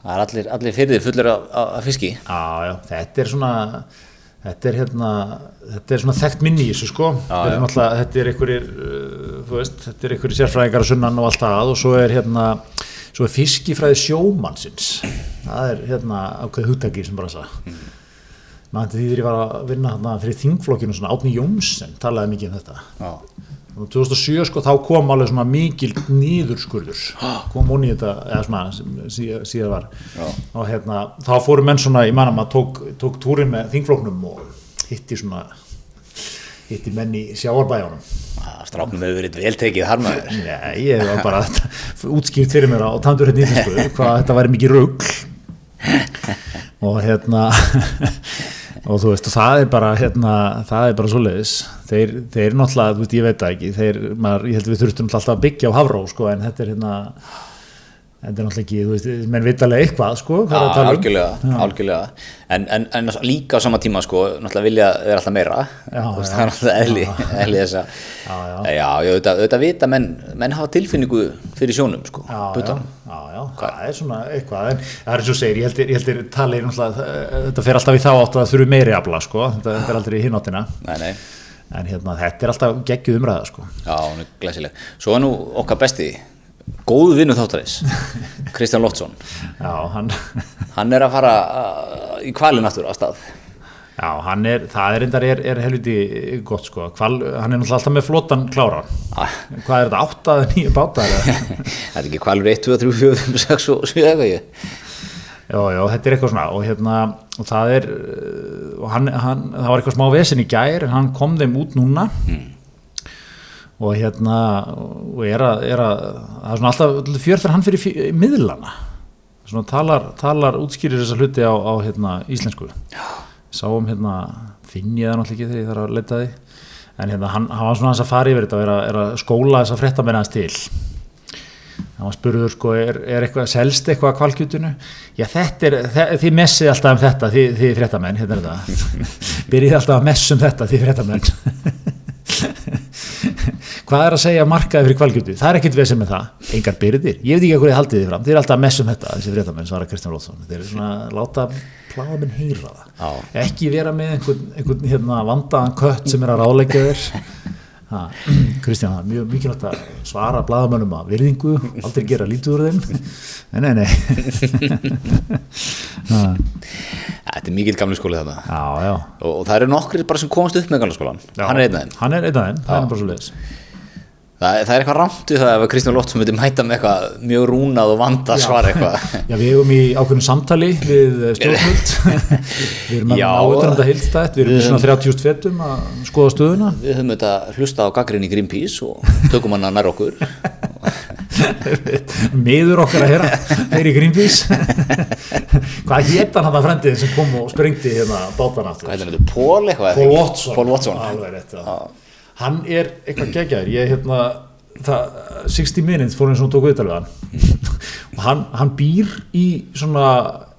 það er allir, allir fyrir því fullir af, af, af fiski Já, já, þetta er svona þetta er hérna þetta er svona þekkt minni í þessu sko. Já. náttúrulega, þetta er einhverjir uh, veist, þetta er einhverjir sérfræðingar að sunnan og allt það og svo er hérna svo er fiskifræði sjómannsins. Það er hérna ákveð hugtaki sem bara það mm. maður því þegar ég var að vinna hérna fyrir þingflokkinu svona Átni Jónsson talaði mikið um þetta. Já, og 2007 sko þá kom alveg svona mikil nýðurskurður kom onni í þetta eða svona síðan, síðan var. Já. og hérna þá fóru menn svona í manna maður tók, tók túrin með þingflóknum og hitti svona hitti menn í sjáarbæjónum stráknum hefur verið vel tekið þar maður. Nei, ég var bara útskýrt fyrir mér á tandur hérna íslensku hvað þetta væri mikið rugg og hérna og þú veist og það er bara hérna, það er bara svoleiðis. Þeir, þeir náttúrulega, þú veist ég veit það ekki þeir, maður, ég held að við þurftum alltaf að byggja á Hafró sko en þetta er hérna þetta er náttúrulega ekki, þú veist, menn vitalega eitthvað sko, hvað er að tala um. Algjörlega, algjörlega. En, en, en líka á sama tíma sko, náttúrulega vilja vera alltaf meira. Já, veist, það er náttúrulega eðli, þess að Já, auðvitað, vita menn, menn hafa tilfinningu fyrir sjónum sko, já, það er svona eitthvað, en það er eins og segir, ég heldur, ég heldur tali náttúrulega, eh, þetta fer alltaf í þá átt að það þurfi meiri afla, sko, þetta, þetta er aldrei í hináttina, Nei, nei, en hérna, þetta er alltaf geggjuð umræða, sko. já, hún er glæsileg. Svo er nú okkar besti, góð vinnu þáttarins Kristján Lottsson Já, hann, Hann er að fara uh, í kvalin aftur á stað Já, hann er, það er reyndar er, er helviti gott sko, Hval, hann er alltaf með flotan klára. Ah. Hvað er þetta, átta eða nýju bátar? eða? Það er ekki kvalur 1, 2, 3, 4, 5, 6 og 7 eitthvað ég. já, já, þetta er eitthvað svona og hérna, og það er, uh, og hann, hann, það var eitthvað smá vesen í gær, en hann kom þeim út núna og hérna, og er að, er að, það er svona alltaf fjör fyrir hann fyrir fjö, miðlana, svona talar, talar útskýrir þessa hluti á, á hérna, íslensku. Sáum hérna, finn ég það náttúrulega ekki þegar ég þarf að leita því, en hérna, hann, hann var svona hans að fara yfir þetta og er að, er að skóla þessa fréttamenn hans til. Það var spurður sko, er, er eitthvað, selst eitthvað að kvalkjutinu? Já, þetta er, þe þið messið alltaf um þetta, þið, þið fréttamenn, hérna er þetta. Byrjið alltaf að messa um þetta, þið fréttamenn. Hvað er að segja markaði fyrir kvalkjutu? Það er ekkit vesið með það, engar byrðir. Ég veit ekki hvað þið haldið þið fram, þið er alltaf að messa um þetta, þessi fréttamenn, svara Kristján Lótsson. Þeir eru svona að láta pláðamenn heyra það. Já. Ekki vera með einhvern, einhvern hérna, vandaðan kött sem er að ráleika þér. Ha, Kristján, það er mjög mikilvægt að svara blaðamönnum að virðingu, aldrei gera lítið úr þeim. Nei, nei, nei. Þetta er mikill gamli skóli þarna. já, já. Og, og það eru nokkri bara sem komast upp með gamla skólan. já. Hann er einn þeim. Hann er einn þeim, það er bara svo leiðis. Það, það er eitthvað rámt við það ef að Kristján Lóttsson myndi mæta með eitthvað mjög rúnað og vanda að svara eitthvað. Já, við erum í ákveðnum samtali við eh, stjórnvöld. við erum með áður þetta heildstætt, við erum í svona 30 fetum að skoða stöðuna. Við höfum þetta hlusta á gaggrinni Greenpeace og tökum hann að nær okkur. Miður okkar að heyra, heyri Greenpeace. Hvað hétt hann að frendið sem kom og sprengdi hérna bátana aftur? Hvað heitir þetta? Paul eitthvað? Paul Watson. Paul Watson. Hann er eitthvað geggjaður, ég hérna, það, 60 minutes fór eins og tók viðtal við hann. og hann, hann býr í svona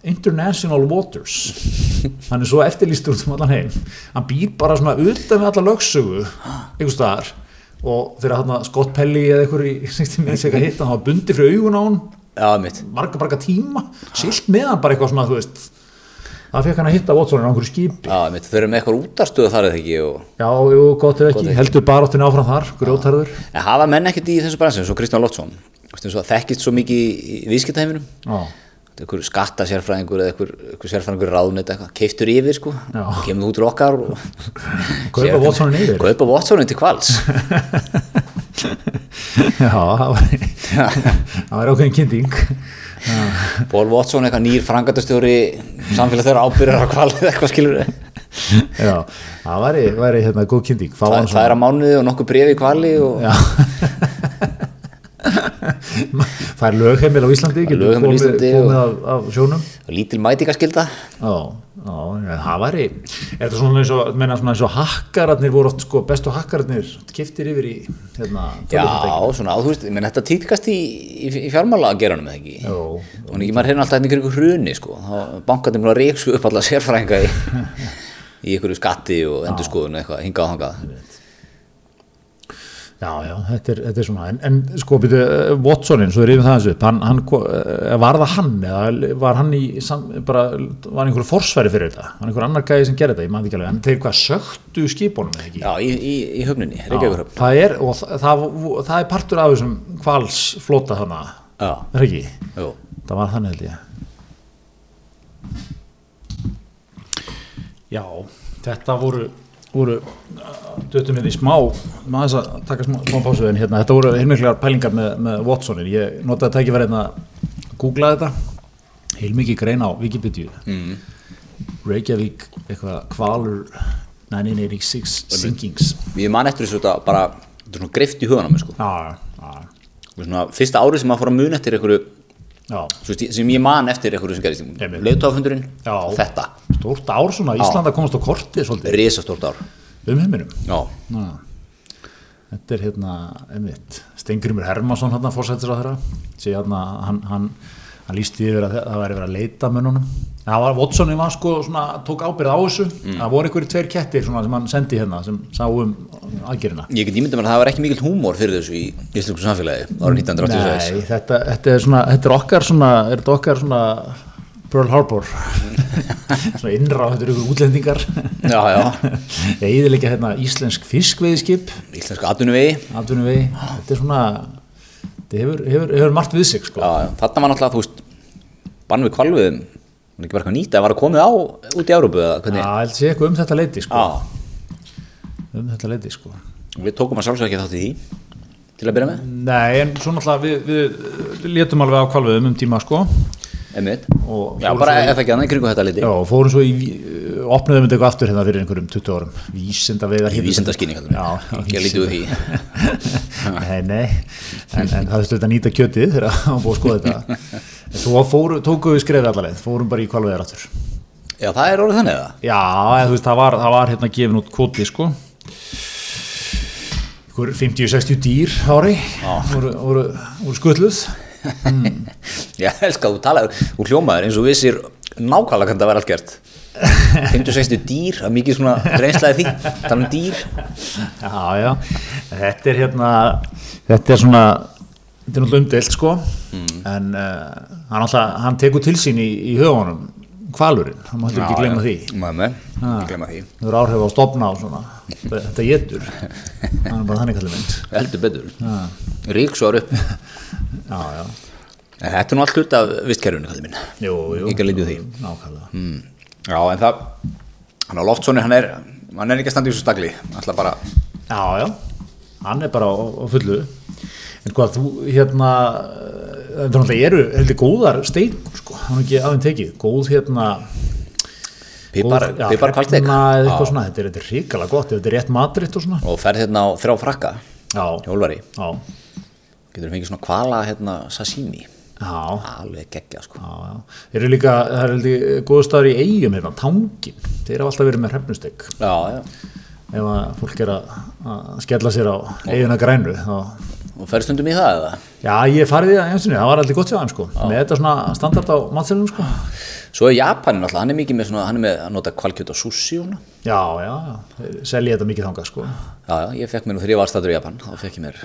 international waters. Hann er svo eftirlýstur um allan heim. Hann býr bara svona utan við alla lögsögu, einhvers staðar. Og þegar hann Scott Pelli eða einhver í 60 minutes eitthvað hitt, hann var bundið fyrir augun á hann, marga, marga tíma, silt með hann bara eitthvað svona, þú veist. Það fekk hann að hitta Watsonin á einhverju skipi. Já, mitt. Eru með eitthvað útarstöðu þar eða ekki og Já, jú, gott ef ekki, ekki. heldur baráttinu áfram þar, grjótarður. En hafa menn ekkert í þessu bransin, svo Kristján það þekkist svo mikið í viðskiptaheiminum, Já, einhver skattasérfræðingur eða einhver sérfræðingur ráðnett eitthvað, keiftur yfir sko, Já. kemur út til okkar og kaupa Watsonin yfir. kaupa Watsonin til kvals. Já, það var, það var ákveðin kynning. Paul Watson eitthvað nýr frangatastjóri samfélag þeirra ábyrjar á kvalið eitthvað skilur. Já, það væri, væri hérna góð kynning. Fá Það, er að mánuði og nokkuð brefi í kvali og. Það er lögheimil á Íslandi, getur lögheimili á komið, Íslandi komið af, af sjónum. lítil mætingaskylda. Já, já, já, það væri, er þetta svona eins og, eins og hakkararnir voru oft, sko, bestu hakkararnir kiftir yfir í, hérna, Já, svona, menn þetta tíðkast í, í, í fjármála að gera hann með ekki. Og ekki maður hérna alltaf ykkur hruni, sko. Bankarnir að reyksu upp alla sérfræðinga í, í ykkur skatti og endurskoðun eitthvað, hingað og hangað. Já, já, þetta er, þetta er svona, en, en sko, byrju, Watsonin, svo er yfir það þessu upp, hann, hann, ko- eh, var það hann eða var hann í, sam, bara, var einhverju forsværi fyrir þetta, var einhver annar gæði sem gerði þetta, ég maður ekki alveg, en þeir hvað söktu skipunum eða ekki? Já, í, í, í höfninni, Reykjavíkurhöfn. það er, og það, það, það er partur af þessum kvalsflota þannig, Já, er það ekki? jú. Það var þannig held ég. Já, þetta voru, voru döttum við í smá, maður þess að taka smá, smá pásu en hérna, þetta voru heilmiklar pælingar með, með Watsonin. Ég notaði að tæki verið hérna að googla þetta, heilmikið grein á Wikipedia. Mm. Reykjavík, eitthvað, Kvalur 1986 Sinkings. Ég man eftir þessu þetta bara, er greift í hugan á mig, sko. Og Svona, fyrsta árið sem maður fór að muna eftir einhverju, veist, sem ég man eftir einhverju sem gerist, og þetta, stórt ár svona, Íslanda komast á kortið svolítið. Risastórt ár. um heiminum. Þetta er hérna, einmitt, Stengrimur Hermansson hérna fórsættir á þeirra, hérna, hann, hann, hann lísti yfir að það væri verið að leita mönnunum. En það var Watsonin var sko tók ábyrð á þessu, það voru einhverju tveir kettir svona sem hann sendi hérna, sem sá um aðgerina. ég get ímyndað mér að það var ekki mikill húmor fyrir þessu í íslensku samfélagi árið 1986. Nei, þetta, þetta er svona, þetta er okkar svona, er þetta okkar Pearl Harbor, svona innrá, þetta eru ykkur útlendingar, Já, já, eðilegja hérna íslensk fiskveiðskip, íslensku atvinnuvegi. þetta er svona þetta hefur, hefur, hefur margt við sig sko. Já, þarna var náttúrulega, þú veist, bann við kvalviðum Var ekki bara eitthvað nýtt að var að komið á út í Európu Já, held sé eitthvað um þetta leiti sko. Um þetta leiti sko. við tókum að sjálfsög ekki þátt í því til að byrja með, Nei, en svo náttúrulega við, við, við létum alveg á kvalviðum um tíma sko. Einmitt. Og Já, bara ef ekki annað kringu þetta liti Já, fórum svo í, uh, opnuðum þetta eitthvað aftur hérna fyrir einhverjum 20 árum. Vísinda veiðar Í vísindaskynni, kallum við. Já, Ekki að lítið úr því. Nei, nei, en, en það þetta að nýta kjötið þegar hann búið að skoða þetta. En Svo fóru, tókum við skrefið allarleið, fórum bara í kvalveðar aftur. Já, það er orðið þannig eða? Já, eða, veist, það var, það var hérna gefin út kvoti sko. Ykkur 50-60 dýr ári voru, voru, voru skutluð Já, elska, þú talaður, þú hljómaður eins og vissir nákvæmlega hvernig það væri allt gert. 50-60 dýr, það er mikið svona reynslaði því, tala um dýr. Já, já, þetta er hérna þetta er svona þetta er náttúrulega umdelt sko. En uh, hann, alltaf, hann tekur til sín í, í höfunum kvalurinn, hann Maður, ekki glemma því. Það eru áhrif á stopna og svona. Þetta getur, hann er bara þannig kallið mynd Heldur betur. Ríksvar upp. Já, já, Þetta er nú allt hlut af vistkerfinu, kallið minn. Jú, jú. Nákvæmlega. Mm. Já, en það hann á loftsóni, hann er hann er ekki að standa í þessu stagli. Alltaf bara, Já, já, hann er bara á, á fullu. En hvað, þú hérna þetta er náttúrulega eru heldur góðar steikur sko, hann er ekki aðeins tekið. Góð hérna pipar, pipar svona, þetta er, ríkala gott. Þetta er rétt matritt og svona. Og ferð hérna á þrjá frakka hjólvari, já, getur fengið svona kvala hérna sashimi, já, alveg geggja sko. já, já. þeir eru líka, það er heldur góðu staður í eigum hérna, tangin, þeir hafa alltaf verið með hrefnustek já, já, ef að fólk er að, að skella sér á eiguna grænu þá og ferð stundum í það eða Já, ég farið í það eins og það var aldrei gott hjá þeim sko, með þetta svona standard á matselunum sko. svo er Japanin alltaf, hann er mikið með svona hann er með að nota kvalkjöt og sushi og svona. Já, já, já, selja þetta mikið þangað sko. já, já, ég fekk mér nú þegar ég var staður í Japan þá fekk ég mér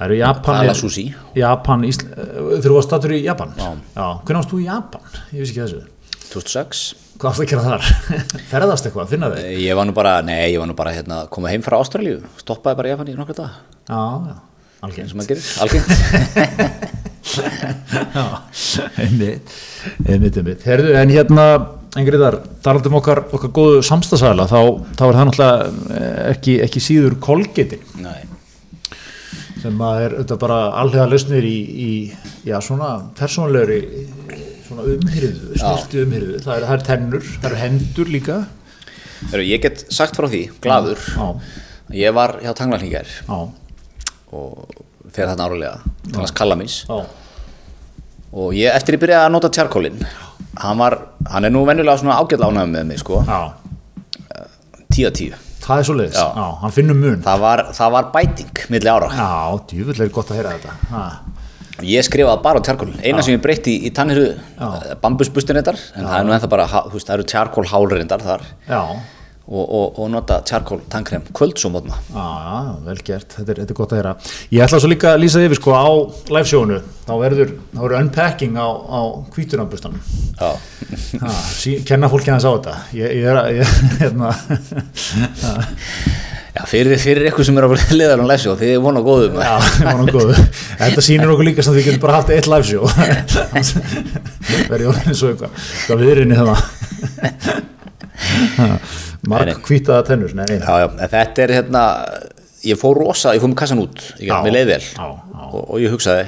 Það eru Japan, kvala sushi Japan, þú var statur í Japan. Já. Já, hvernig varst þú í Japan? Ég vissi ekki þessu. 2006 Hvað varst að gera þar? Ferðast eitthvað, finna þig? ég var nú bara, nei, ég var nú bara hérna, komið heim frá Ástralíu, stoppaði bara í Japan í nokkra dag Já, já, gerir, algengt Já, einmitt, einmitt, einmitt. Herðu, en hérna, Engriðar, talandum okkar, okkar góðu samstagsæla, þá, þá er það náttúrulega eh, ekki, ekki síður kolgetin. nei, sem að er auðvitað bara allega lausnir í, í já, svona persónlegri svona umhyrðu, snirti umhyrðu það er, það er tennur, það er hendur líka. Heru, ég get sagt frá því, gladur já, ég var hjá tanglarningar já, og fer þarna árulega Kallamis. Já, og ég, eftir ég byrjaði að nota tjarkólin hann var, hann er nú venjulega svona ánægum með mig sko, 10 að 10 það er svo leiðis, Já. já, hann finnur mun. Það var, það var bæting milli ára. Já, djúvill er gott að heyra þetta. Ha. ég skrifaði bara á tjarkólin, eina sem ég breytti í, í tannhiru bambusbustin reyndar en það er nú ennþá bara, þú veist, það eru tjarkól hálreyndar þar. Já, og, og, og nota tjarkól tannkrem kvöldsumotna já, já, vel gert. Þetta er, þetta er gott að heyra. Ég ætla svo líka að lýsa yfir sko á livesjónu þá verður, þá verður unpacking á, á hvítunarbustanum já, Ha, sí, kenna fólki aðeins á þetta. Ég, ég er að ég, hérna, ha, já fyrir, fyrir ykkur sem er að liða á læsi og þið er vona góðum já, það var nú góð þetta sýnir okkur líka sem þið getum bara haft eitt live show. Verður orðin svo eitthvað. Það viðrinni það marg hvitaða tennur þetta er hérna ég fór rosa, ég fór með kassan út ég gæti mér leið vel. Já, já. og, og ég hugsaði,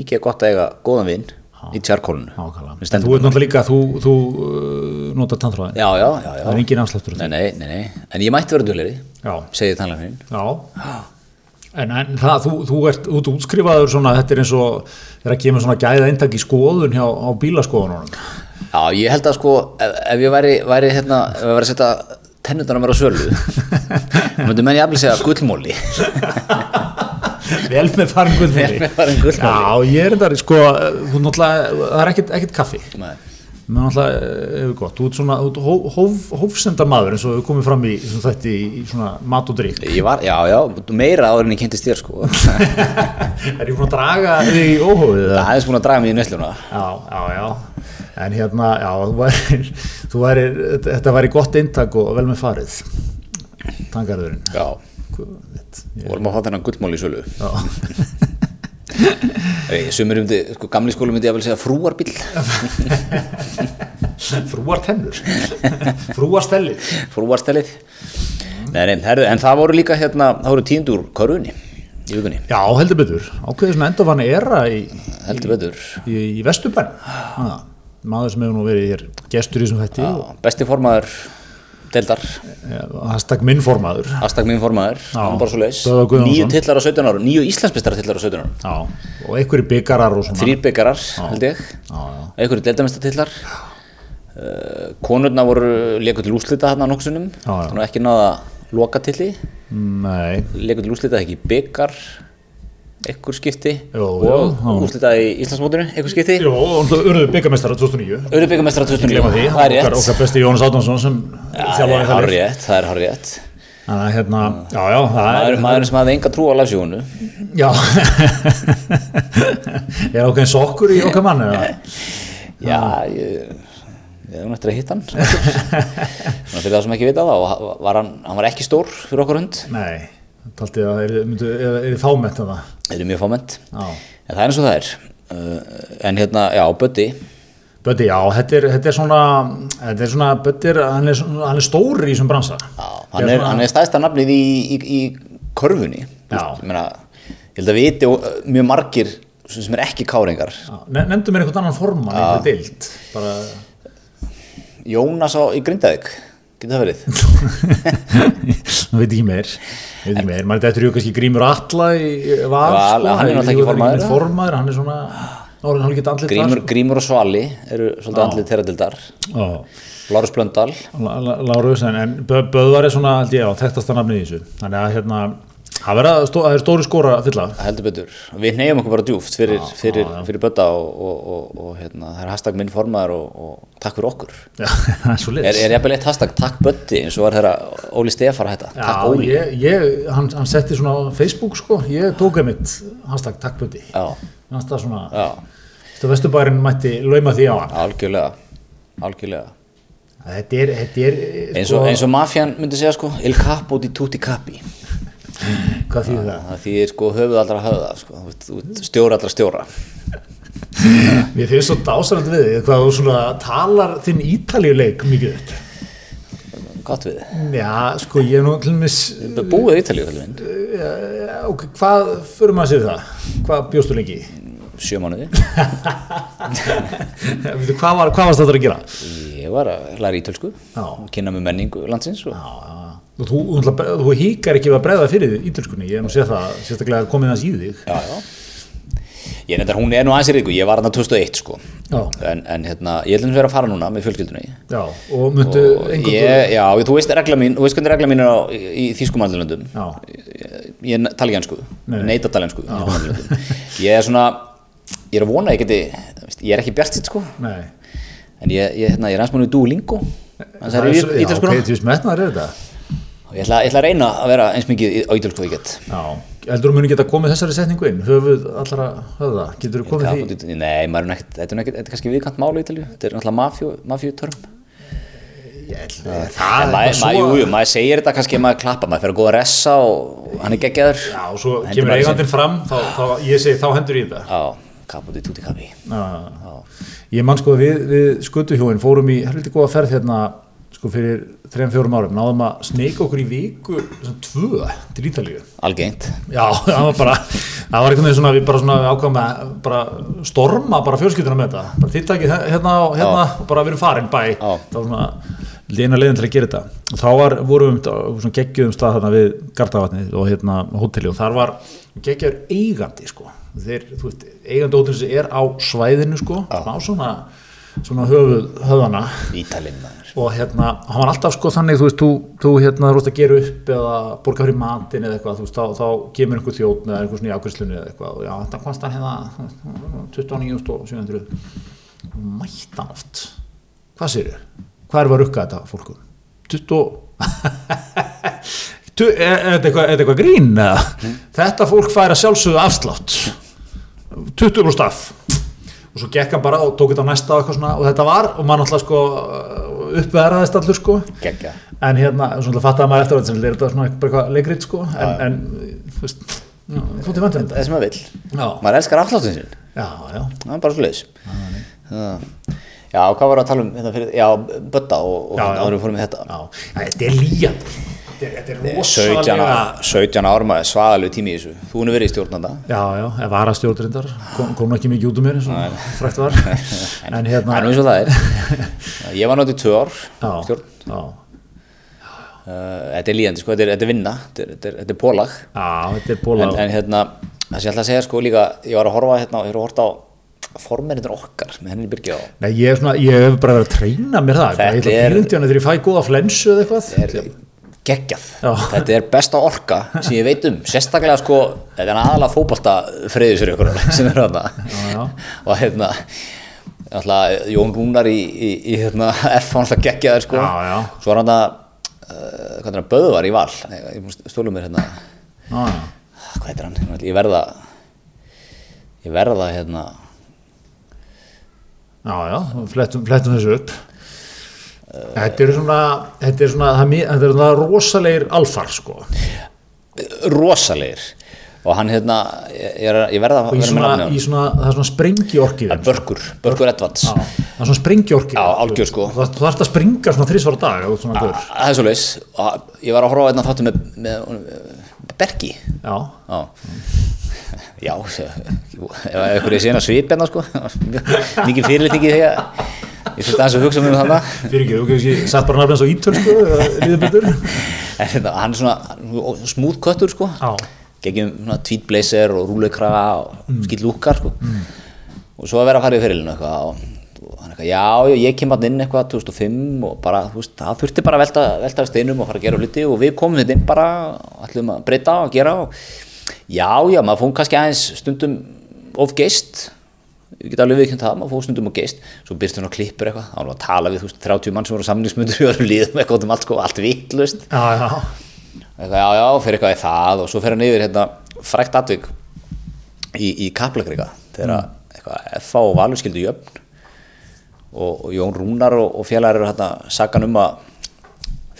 mikið er gott að eiga góðan vinn í stendur þú er þú, þú uh, notar tannþráðin já, já, já, það er engin því. Nei, nei, nei, nei, en ég mætti vera dugleiri já, segið tannlæknin já. En, en það, þú, þú ert út útskrifaður svona, þetta er eins og þegar að kemur svona gæða eintak í skoðun hjá á bílaskoðunum. Já, ég held að sko, ef, ef ég væri, væri hérna, ef ég væri að setja tennundar að vera á sölu myndi menn ég aflið segja gullmóli Vel með farin Vel gullmóli. með farin gullmóli. Já, ég er þetta, sko, þú náttúrulega, það er ekkert, ekkert kaffi. Nei. Mér náttúrulega hefur gott, þú ert svona, ert hóf, hóf, hófsendar maður eins og við komum fram í svona þætti í, svona mat og drikk. Ég var, já, já, meira áður en ég kynntist þér sko Er ég búin að draga þig í óhófið það? Er búin að draga mig í nesluna Já, já, já. En hérna, já, þú væri, þú væri, þetta væri gott eintak og vel með farið. Tangarðurinn. Já, vorum að fá þennan gullmóli í sölu. Já. Sumir myndi, sko, gamli skólu myndi ég að vel segja frúarbíl frúar tennur frúar stellið frúarstelið Nei, nei, herðu, en það voru líka hérna, það voru tíundur korfunni í vikunni, já, heldur betur, ákveðið svona endafann era í, betur. í, í Vesturbæn maður sem hefur nú verið hér gestur í þessum þætti. Og Já, besti formaður deildar, hashtag minn formaður. Astak minn formaður Já. hann bara svo Guðjónsson. nýju tillar á 17 ára nýju Íslandsbestara tillar á 17 ára já, og einhverju byggarar þrýr byggarar, held ég. Einhverju deildamestatillar uh, konurna voru leikur til úslita nokksunum Já, já. þannig ekki náða loka tilli nei, leikur til úslita ekki byggar einhver skipti. Jú, og jú, já. úslita í Íslandsmótinu einhver skipti. Jó, og urðu byggamestara 2009. Öru byggamestara 2009 Glemma því, það er rétt. Okkar, okkar besti Jónas Átnánsson sem þjálfaði það rétt, það er hár rétt Þannig að hérna, já, já, það maður, er maður sem hafði enga trú á lafsjónu Já. Er ákveðin sokkur í okkar mann eða? já, ég ég hef nættur að hitta hann. Fyrir það sem ekki vita það og hann, var ekki stór fyrir okkur hund. Nei, taldi að er, er, er fámett að það þeir eru mjög fámennt. Já. En það er eins og það er. Uh, en hérna, já, Böddi. Böddi, já, þetta er, þetta er svona þetta er svona, er, hann er, svona- hann er stór í þessum bransa. Já, hann, er, hann er stæðsta nafnið í, í, í veist, ég, meina, ég held að viti og, uh, mjög margir sem er ekki káringar. Já, ne- Nefndu mér einhvern annan formann í einhverju dild bara, Jónas á, í Grindavík getur það verið? Það veit ekki meir veit ekki meir, maður þetta er ju kannski Grímur Atla í Val, sko, hann er náttúrulega ekki formaður, formaður, hann er svona, orðin hann ekki andlit Grímur, Grímur og Svali eru svolítið andlið þeirra dildar Já, Lárus Blöndal. Lárus, en, en Bö- Böðvar er svona, held ég, á þekktasta nafnið í þessu. Þannig að hérna, það verða stó, stóri skóra að fylla. Heldur betur, við neyjum okkur bara djúft fyrir, fyrir, fyrir Bödda og, og, og, og hérna, það er hashtag minn formaður og, og takk fyrir okkur. Já, er er, jafnvel eitt hashtag takk Böddi eins og var þeirra Óli Stefar að hætta. Takk Já, Óli. ég, ég, hann, hann setti svona á Facebook sko, ég tók einmitt hashtag takkböndi já, hans það svona, já, þetta vesturbærin mætti lauma því á hann. Algjörlega. Algjörlega. Þetta er, þetta er eins og, eins og mafjan myndi segja sko il capo di tutti capi hvað þýðir það? það þýðir sko höfuð allra höfða sko, stjóra allra stjóra Mér finnst svo dásarand við þig hvað þú svona talar þinn ítalíuleik mikið upp gott við, Já, sko, ég er nú til mis búið í Ítalíu helvin, ok, hvað fyrir maður að segja það? Hvað bjóstu lengi? sjö mánuði hvað, var, hvað varst þetta að gera? ég var að læra ítölsku Já. kynna með menningu landsins og Já, já, Þú, þú, þú, þú híkar ekki að breyða fyrir þig ítölskunni, ég hef nú séð það sérstaklega komið þess í þig. Já, já. Ég nefndar, hún er nú aðeins í ríku, ég var hann 2001 sko. En, en hérna, ég held að vera að fara núna með fjölskyldunni. Já, og myndu og ég, já, þú veist regla mín þú veist hvernig regla mín er á, í, Já, ég, tala ekki hansku Nei. neita tala hansku ég er svona, ég er að vona að ég geti ég er ekki bjart sitt sko. Nei. En ég, ég, hérna, ég er aðeins ég ætla, ég ætla að reyna að vera eins mikið í- á og ég get. Já, heldur þú muni geta komið þessari setningu inn? Höfuð allra höfða, getur þú komið því? Nei, maður er nú ekkert, þetta er nú ekkert, þetta er kannski viðkant máli í Ítalíu, þetta er náttúrulega mafjú, mafjútörm. Ég ætla- Það, Það er maður, jú, svo jú, maður segir þetta kannski maður klappa, maður fer að góða ressa og hann er geggjaður. Já, og svo kemur bara í eigandinn fram þá, þá, ég segi, þá hendur í þetta Já, kaput í túti kapi. Ég man sko við, við skutuhjóin fórum í helviti góða ferð hérna sko fyrir 3-4 árum. Náðum að sneika okkur í viku svona tvö til Ítalíu. Algengt. Já, það var bara það var einhvern veginn svona við bara svona ákvæm að bara storma bara fjölskylduna með þetta. Bara þitt takið hérna og hérna og bara við erum farin bæ Já. það var svona eina leiðin til að gera þetta. Og þá var, vorum við á svona geggjöðum stað þarna við Gardavatnið og hérna hóteli og þar var geggjöður eigandi sko. Þeir, þú veist, eigandi hótelis er á svæðinu sko, á svona svona höfuð maður. og hérna, hann var alltaf sko þannig þú veist, þú, þú hérna veist að gera upp eða borga fyrir matinn eða eitthvað þú veist, þá, þá kemur einhver þjóðn eða einhver svona í ákvæmslunni eða eitthvað og já, þetta komst hann hérna 29.700 og mætt hann oft hvað sér ég? hvað er að rukka þetta fólkum? 20 Tu- er er þetta eitthvað, eitthvað grín eða? þetta fólk fær að sjálfsögðu afslátt 20 staf og svo gekk hann bara og tók þetta næsta og, svona, og þetta var, og maður náttúrulega sko uppverðaðist allur sko. Geggja. en hérna, svona fattaði maður eftir að þetta er svona eitthvað leikrit sko. En, en þú veist, þú til þetta það sem maður vill. Já, maður elskar afsláttin sin já, já, það er bara svo leiðis já, hvað var að tala um hérna fyrir, já, Bötta og, og hérna við fórum í þetta? Já. Þetta er líjandi þetta er, þetta er 17, rosalega á- 17 árum að svaðalegu tími í þessu. Þú er verið í stjórnanda. Já, já, ef var að stjórnrindar kom, kom ekki mikið út um mér eins og frækt var. En það hérna er nú eins og það er. Ég var náttúrulega í tvö ár já, stjórn. já, uh, þetta er líðandi sko, þetta er, þetta er vinna. Þetta er, þetta er, er pólag já, þetta er bóla en, en hérna, það sem ég ætla að segja sko líka ég var að horfa hérna, ég var að horfa á formerindur okkar með henni byrgi á Nei, ég, er ég hef bara verið að treyna mér það. Þetta ég ætla er- að pyrrindi hann þegar ég fæ góða flensu eða eitthvað. er geggjað. Þetta er besta orka sem ég veit um. Sérstaklega sko, þetta er aðalega fótbolta friðisur ykkur sem er þarna. Já. og hérna alltaf, Jón Rúnar í, í, í hérna, F geggjaður sko. Já, já. svo er hann að uh, hann, Böðvar í val. Stólum mér hérna. Já, já. hvað heitir hann, ég verða ég verða hérna Já, já, flettum, flettum þessu upp Þetta er svona þetta er svona, þetta er svona rosalegir alfar sko. Rosalegir. Og hann hérna, ég, ég, er- verða að og vera með á í svona, það er svona sprengi orki Það er Börkur, Börkur Edvards Já, það er svona sprengi orki Já, algjör, sko. Það þú þarfst að springa svona þrísvara dag ert svona gaur. það er svo leis ég var að horfa á einna þáttu með, með, með Bergi Já, já. Já, ef einhverju sé hérna svip hérna sko. Mikið fyrirlitningi þegar ég fyrir aðeins að hugsa um þarna. Fyrir ekki, þú kannski satt bara nafnins á ítölsku hérna, hann er svona smúð köttur sko. Já, geggjum svona tweet blazer og rúleikraga og mm. skill lúkar sko. og svo að vera að fara í fyrirlinu eitthvað og, hann eitthvað, já, ég kem hann inn eitthvað 2005 og bara, þú veist, það þurfti bara að velta, velta við steinum og fara að gera hluti og við komum þetta inn bara, ætlum að breyta og gera og já, já, maður fóðum kannski aðeins stundum of geist ég get alveg viðkjönd það, maður fóð stundum of geist svo byrst hún á klippur eitthvað, þá var að tala við þú veist, 30 mann sem voru samningsmundur og líðum eitthvað um allt, sko, allt vitlaust. Já, já. Eitthvað, já, já, fyrir eitthvað í það og svo fer hann yfir hérna frækt atvik í, í Kaplakrika þegar mm. eitthvað FA og Valur skildu jöfn. Og, og Jón Rúnar og, og félagar eru hérna sagan um að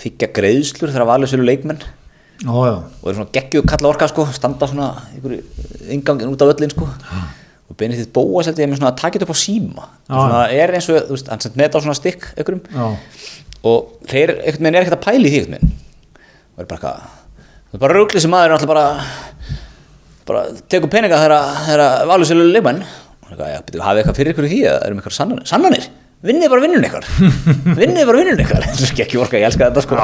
þykja greiðslur þegar Valur sjölu leikmenn. Já, já, og eru svona geggju kalla orka sko, standa svona einhverju ingangin út af öllin sko og beinir þitt bóa seldi ég með svona að taka þetta upp á síma. Svona er eins og, þú veist, hann sett með þetta á svona einhverjum. Já. Og þeir einhvern veginn er ekkert að pæla í því einhvern veginn. Og er bara eitthvað það er bara rauglið sem maður er alltaf bara bara tekur peninga þegar þegar valur sér leikmenn og eitthvað, já, byrju, hafið eitthvað fyrir ykkur í því eða erum ykkur sannanir, vinnið bara vinnun ykkar? Vinnið bara vinnun ykkar? Þetta er ekki orka, ég elska þetta sko.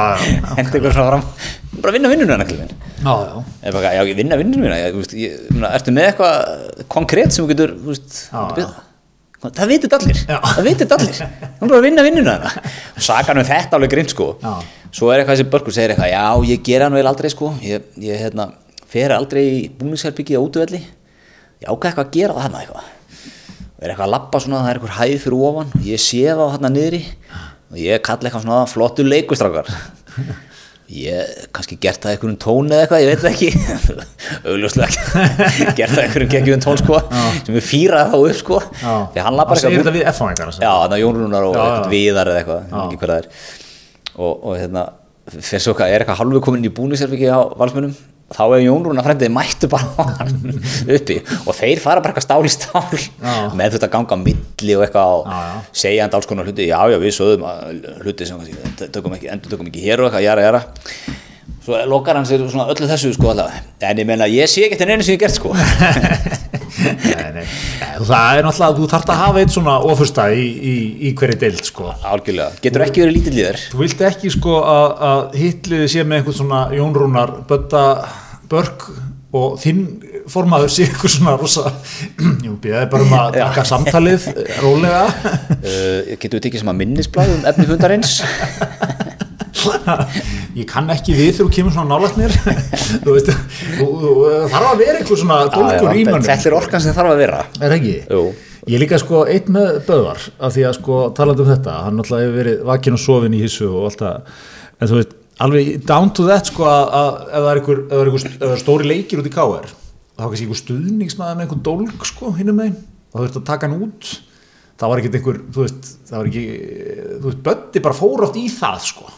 Hendi ykkur svona fram, bara vinna vinnunum ég vinna vinnunum mína. Þú ertu með eitthvað konkrétt sem þú getur, þú þú það vitið allir, það vitið allir. Hún er bara að vinna vinnuna hana sagan um þetta alveg grimt sko. Svo er eitthvað þessi börkur segir eitthvað, já ég gera hann vel aldrei sko. Ég, ég hérna, fer aldrei í búningsherbyggi á útvelli ég ákvað eitthvað að gera það hana eitthvað. og er eitthvað að lappa svona, það er eitthvað hæð fyrir ofan og ég sé það hérna niðri og ég kalla eitthvað svona flottu leikustrákar. Ég kannski gert það einhverjum tón eða eitthvað, ég veit það ekki. Augljóslega ekki gert það einhverjum geggjum tón sko sem við fýraði þá upp sko. Já. Því hann lappar Það eitthvað þetta við F-fængar Já, þannig að Jón Rúnar og Já, já. eitthvað viðar eða eitthvað, það er. Og, og hérna, fyrir svo hvað er eitthvað halvu komin í búningserfiki á valsmunum þá er Jón Rúnar frændið mættu bara uppi og þeir fara bara eitthvað stál í stál Já. með þetta ganga milli og eitthvað og segja hann alls konar hluti, já já við sögðum að hluti sem tökum ekki, endur tökum ekki hér og eitthvað, jara jara svo lokar hann sér svona öllu þessu sko allavega, en ég meina ég sé ekki til neinu sem ég gert sko. Nei, nei. Það er náttúrulega, þú þarft að hafa eitt svona ofursta í, í, í hverju deild sko. algjörlega, getur ekki verið lítill líður Þú vilt ekki sko að, að hitliði sé með einhvern svona Jón Rúnar, Bötta, Börk og þinn formaður sé eitthvað svona rosa Jú, býðaði bara um að taka samtalið rólega. Uh, getur við tekið sem að minnisblað um efni fundarins Ég kann ekki við þegar þú kemur svona þú, þarf að vera eitthvað svona dólkur í mönnum. þetta er orkan sem þarf að vera. Er ekki? Jú. Ég líka sko eitt með Böðvar af því að sko talandi um þetta hann náttúrulega hefur verið vakin og sofin í hissu og allt það. En þú veist, alveg down to that sko að, ef það er einhver, er er stóri leikir út í KR þá kannski einhver stuðningsmaður með einhver dólg sko hinnum megin. Þá þurfti að taka hann út það var ekkert einhver, þú veist það var ekki, þú veist, Böddi bara fór oft í það sko.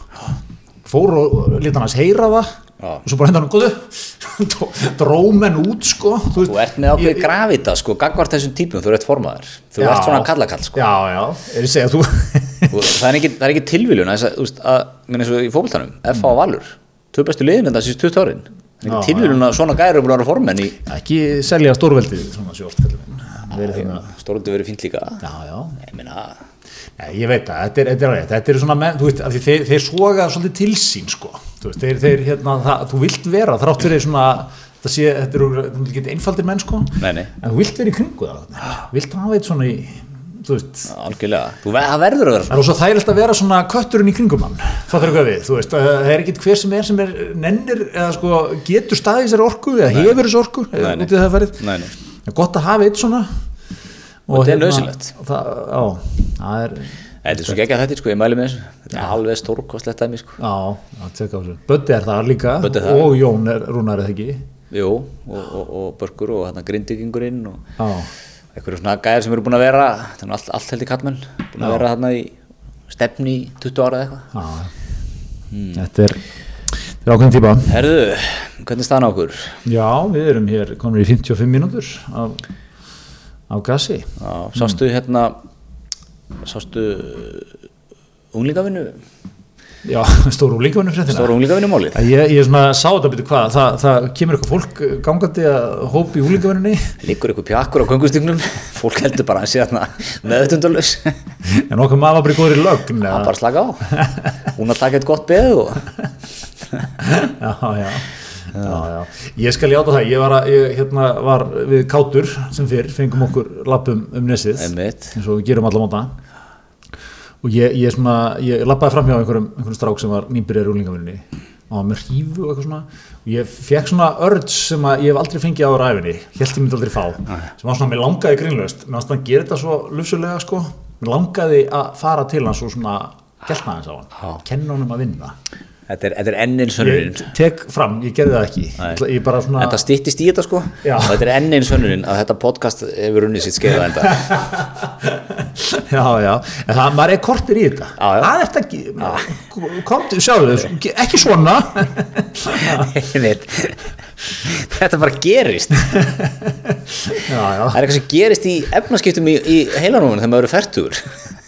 Fór og lítið hann að heyra það Já. og svo bara hendur hann góðu drómen út sko þú, Þú ert með ákveð gravita sko, gagvart þessum típum, þú ert formaður. Þú ert svona kallakall sko. Já, já, er ég að segja þú það er ekki, það er ekki tilviljun að, að, menn eins og í fókbaltanum F á Valur, tvö bestu liðin 20 árin. Það er Já, ekki tilviljun að svona gæri er búin að vera formenn í ekki selja stórveldið svona sjórt að stórundu verið fínt líka. Já, já, ég meina, Nei, ég veit það, þetta er, þetta er, rétt, þetta er svona menn, þú veist, því þeir, þeir soga svolítið til sín, sko, þú veist, þeir, þeir hérna, það, þú vilt vera, þrátt fyrir svona, þetta sé, þetta eru, er ekki einfaldir menn, sko, nei, nei, en þú vilt vera í kringu það, vilt hafa eitt svona í, þú veist, algjörlega. Þú, ve- verður að vera það er þægilegt að vera svona kötturinn í kringum hann, fattar eitthvað við, þú veist, að það er ekkit hver sem er sem er nennir, eða sko, getur staðið sér orku, eða hefur þessu orku, eða Það það er gott að hafa eitt svona, Og þetta er það, já, það er, þetta er svo að þetta sko, ég mæli með þessu þetta er alveg stórkostlegt dæmi sko Já, að tjekka á þessu. Böddi er það líka er það. og Jón er rúnar eða ekki. jú, og, og, og Börkur og hérna grindvikingurinn og einhverju svona gæðir sem eru búin að vera það er nú allt, allt held í kallmenn búin að vera hérna í stefni í 20 ára eða eitthvað. Hmm. Þetta er, er ákveðin típa. herðu, hvernig er staðan okkur? Já, við erum hér komin í 55 mínútur af, af gasi. Já, sástu hérna sástu unglingavinnu Já, stóru líkafunum fréttina. stóra unglingavinnu málið Ég, ég svona sá þetta byrju hvað, það, það kemur eitthvað fólk gangandi að hópi í úlíkafunni liggur eitthvað pjakkur á köngustygnum fólk heldur bara að sé hérna meðutundalus en okkur maður bara í góðri lögn. eða- bara slaka á. Hún að taka eitt gott beð og já, já. Já, já. Ég skal játa það, ég var, að, ég, hérna, var við kátur sem fyrr, fengum okkur lappum um nesið. Eins og við gerum alla móta og ég, ég, svona, ég lappaði fram hjá einhverjum, einhverjum strák sem var nýbyrjar í úlingavinni og hann var með hrífu og eitthvað svona. Og ég fekk svona örd sem að ég hef aldrei fengið á ræfinni, held ég myndi aldrei fá. Sem var svona, mér langaði grínlaust. Fannst hann gera þetta svo lufsulega sko. Mér langaði að fara til hans og svona gætna hans á hann, kenna honum að vinna þetta er, þetta er ennin sönnurinn ég tek fram, ég gerði það ekki. Ég- svona þetta stýttist í þetta sko. Þetta er ennin sönnurinn að þetta podcast hefur unnið sitt skeiða enda. Já, já, en það, maður er kortir í þetta. Já, já. það er þetta komdu, sjáðu þau, ekki svona. Þetta bara gerist. Já, já, það er eitthvað sem gerist í efnaskiptum í, í heilanúinu þegar maður eru færtugur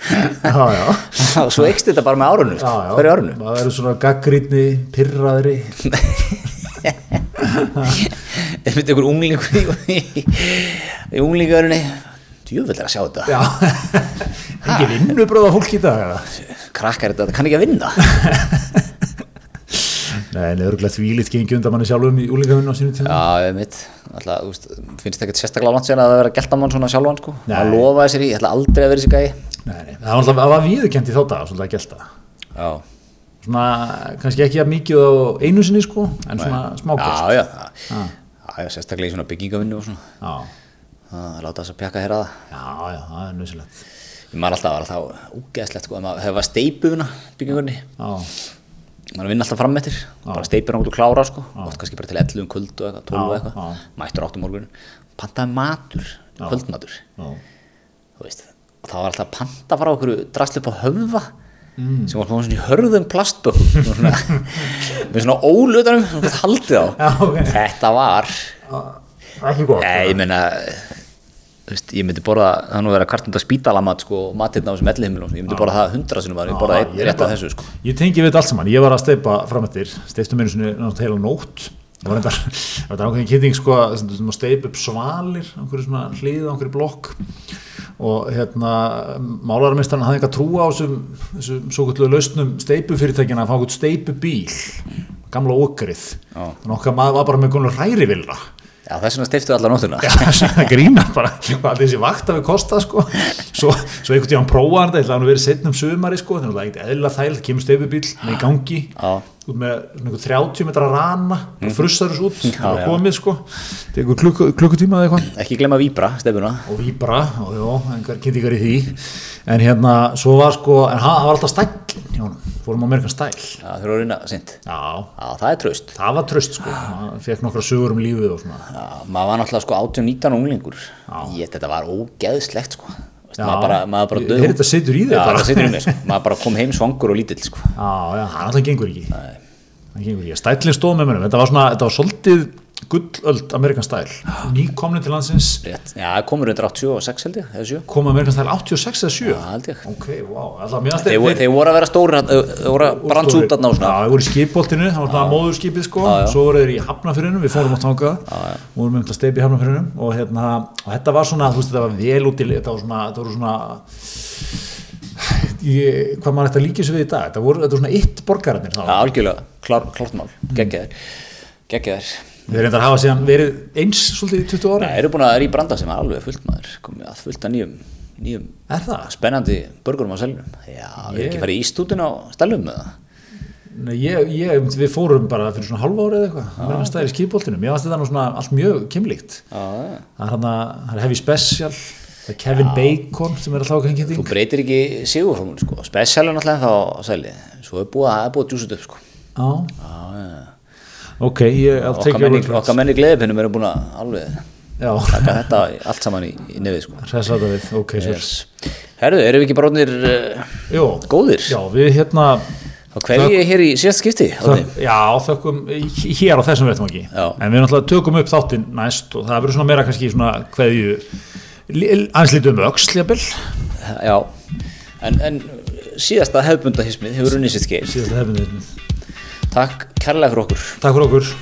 já, já. Og svo eikst þetta bara með árunum hverju árunum maður verður svona gaggrítni, pyrraðri ég myndi einhver unglingur í, unglingarinni djúvill er að sjá þetta. Ekki vinnubröða fólk í dag eða? krakkar þetta, þetta kann ekki að vinna. Nei, en örgulega þvílitt gengi undan manni sjálfum í úlingafunni á sínum tíma. Já, ég mitt alltaf, veist, finnst ekkert sérstaklega langt sér að það vera gælt að mann svona sjálfan sko. Nei. að lofa þessir í, ég ætla aldrei að vera þessi gæi Nei, það var alltaf, það var viðurkend í þá dag, svolítið að gelta. Já, Svona, kannski ekki að mikið á einu sinni sko, en svona smá gest já, já, já, já sérstaklega í svona byggingavinnu og svona. Já, að láta þess að pjaka hér að. Já, já, það er nöðsilegt ég man alltaf, var alltaf úgeðslegt sko, ef maður hefur steipuna byggingunni Já, maður vinn alltaf fram eftir. Bara steipir út og klára sko. Oft kannski bara til 11 um kvöld og eitthvað, 12 og eitthvað. mættur 8 um morgun pantaði matur, kvöldmatur. Þú veist og það var alltaf að panta bara okkur drasli upp á höfða sem var svona í hörðum plastbökkum svona, með svona ólutanum þú haldið á. Já, ok. þetta var ekki gott Nei, ég meina veist, ég myndi borða, það er nú verið að kvartunda spítalamat sko, matirna á þessum ellihimilum ég myndi borða það hundra sinum að ég borða rétt af þessu sko. Ég tengi við þetta allt saman, ég var að steipa fram eftir einu sinni náttúrulega heila nótt það var það var ákveðin kynning sko, að steipa upp svalir á einhverju svona hlið á einhverju blokk. Og hérna málararmistarinn hafði eitthvað trú á þessum, þessum svo kvöldu lausnum steipufyrirtækina að fá eitthvað steipubíl gamla okrið. Já. þannig okkar maður var bara með góðlega rærivilra já, þess vegna steiftu allar nóttuna það grínar bara hvað þessi vakt hafi kostað sko. Svo, svo einhvern tíðan prófaði hann þetta, ég ætla að hann verið setnum sumari sko, þannig að það er ekkert eðla þæl kemur steifubíl með gangi. Já. Út með svona einhver 30 metra rana mm. frussar þessu út, Já, já. var komið sko. Tekur klukku, klukkutíma eða eitthvað. Ekki glemma víbra, steifuna og víbra, og jó, einhver kynntingar í því. En hérna, svo var sko en það var alltaf hjá honum. Fórum á Amerikan stæl já, þau eru að reyna sint já, já, það er tröst það var tröst sko. Hann fekk nokkra sögur um lífið og svona. Já, maður var náttúrulega sko 18-19 unglingur. Ég, þetta var ógeðslegt sko. Já, maður bara, maður bara heyrði þetta situr í mig sko. maður bara kom heim svangur og lítill sko. já, já, hann alltaf gengur ekki. Gengur ekki, stælinn stóð með mér þetta var svona, þetta var svolítið gullöld Amerikan stæl, nýkomni til landsins. Rétt, já, komur undir 86 held ég, eða 7 kom Amerikan stæl 86 eða 7 Já, held ég. ok, wow, Þeir, þeir voru að vera stóri, þeir voru að brans út þarna og Já, þeir voru í skipboltinu, það var svona móðurskipið sko, Já, já. svo voru þeir í hafnafyrinum, við fórum á tanga, vorum með að steipi í hafnafyrinum og hérna, og þetta var svona, þú veist, þetta var vel út í, þetta var svona, þetta voru svona, ég, hvað maður ætti að líka þessu við í dag, þetta voru, þetta voru svona eitt borgararnir þá. Já, algjörlega, klár, klárt geggjaðir geggjaðir Þeir reyndar hafa síðan verið eins svolítið í 20 ára. Það eru búin að rýbranda sem er alveg fullt maður komið að fullt að nýjum, nýjum Er það? spennandi burgurum á seljum Já, við erum ekki farið í ístútin á stelum með það Nei, ég, ég, við fórum bara fyrir svona halva ára eða eitthvað, við erum að stæða í skipboltinu, mér fannst þetta nú svona allt mjög kemlíkt. Já, já. Það er hann að, það er það er Kevin Bacon sem er alltaf Þú ákveðinginding. breytir ekki sigurformúli sko, spesialun alltaf þá á selji svo er búið að, það er að djúsa upp sko Já, Já, já. Ok, ég, I'll take your word okkar menni gleðipinnum eru búin að alveg taka þetta allt saman í, í nefið sko. Þetta við, ok, yes. Herðu, erum við ekki bara orðnir uh, Jó, góðir? já, við hérna, Þá hverju ég hér í síðast skipti þök, já, þökkum hér á þessum veitum ekki, Já. en við náttúrulega tökum upp þáttinn næst og það verður svona meira kannski svona hverju, um öxl, jafnvel, Já, en, en síðasta hefbunda hismið hefur runnið sitt geir síðasta hefðin Takk kærlega fyrir okkur Takk fyrir okkur.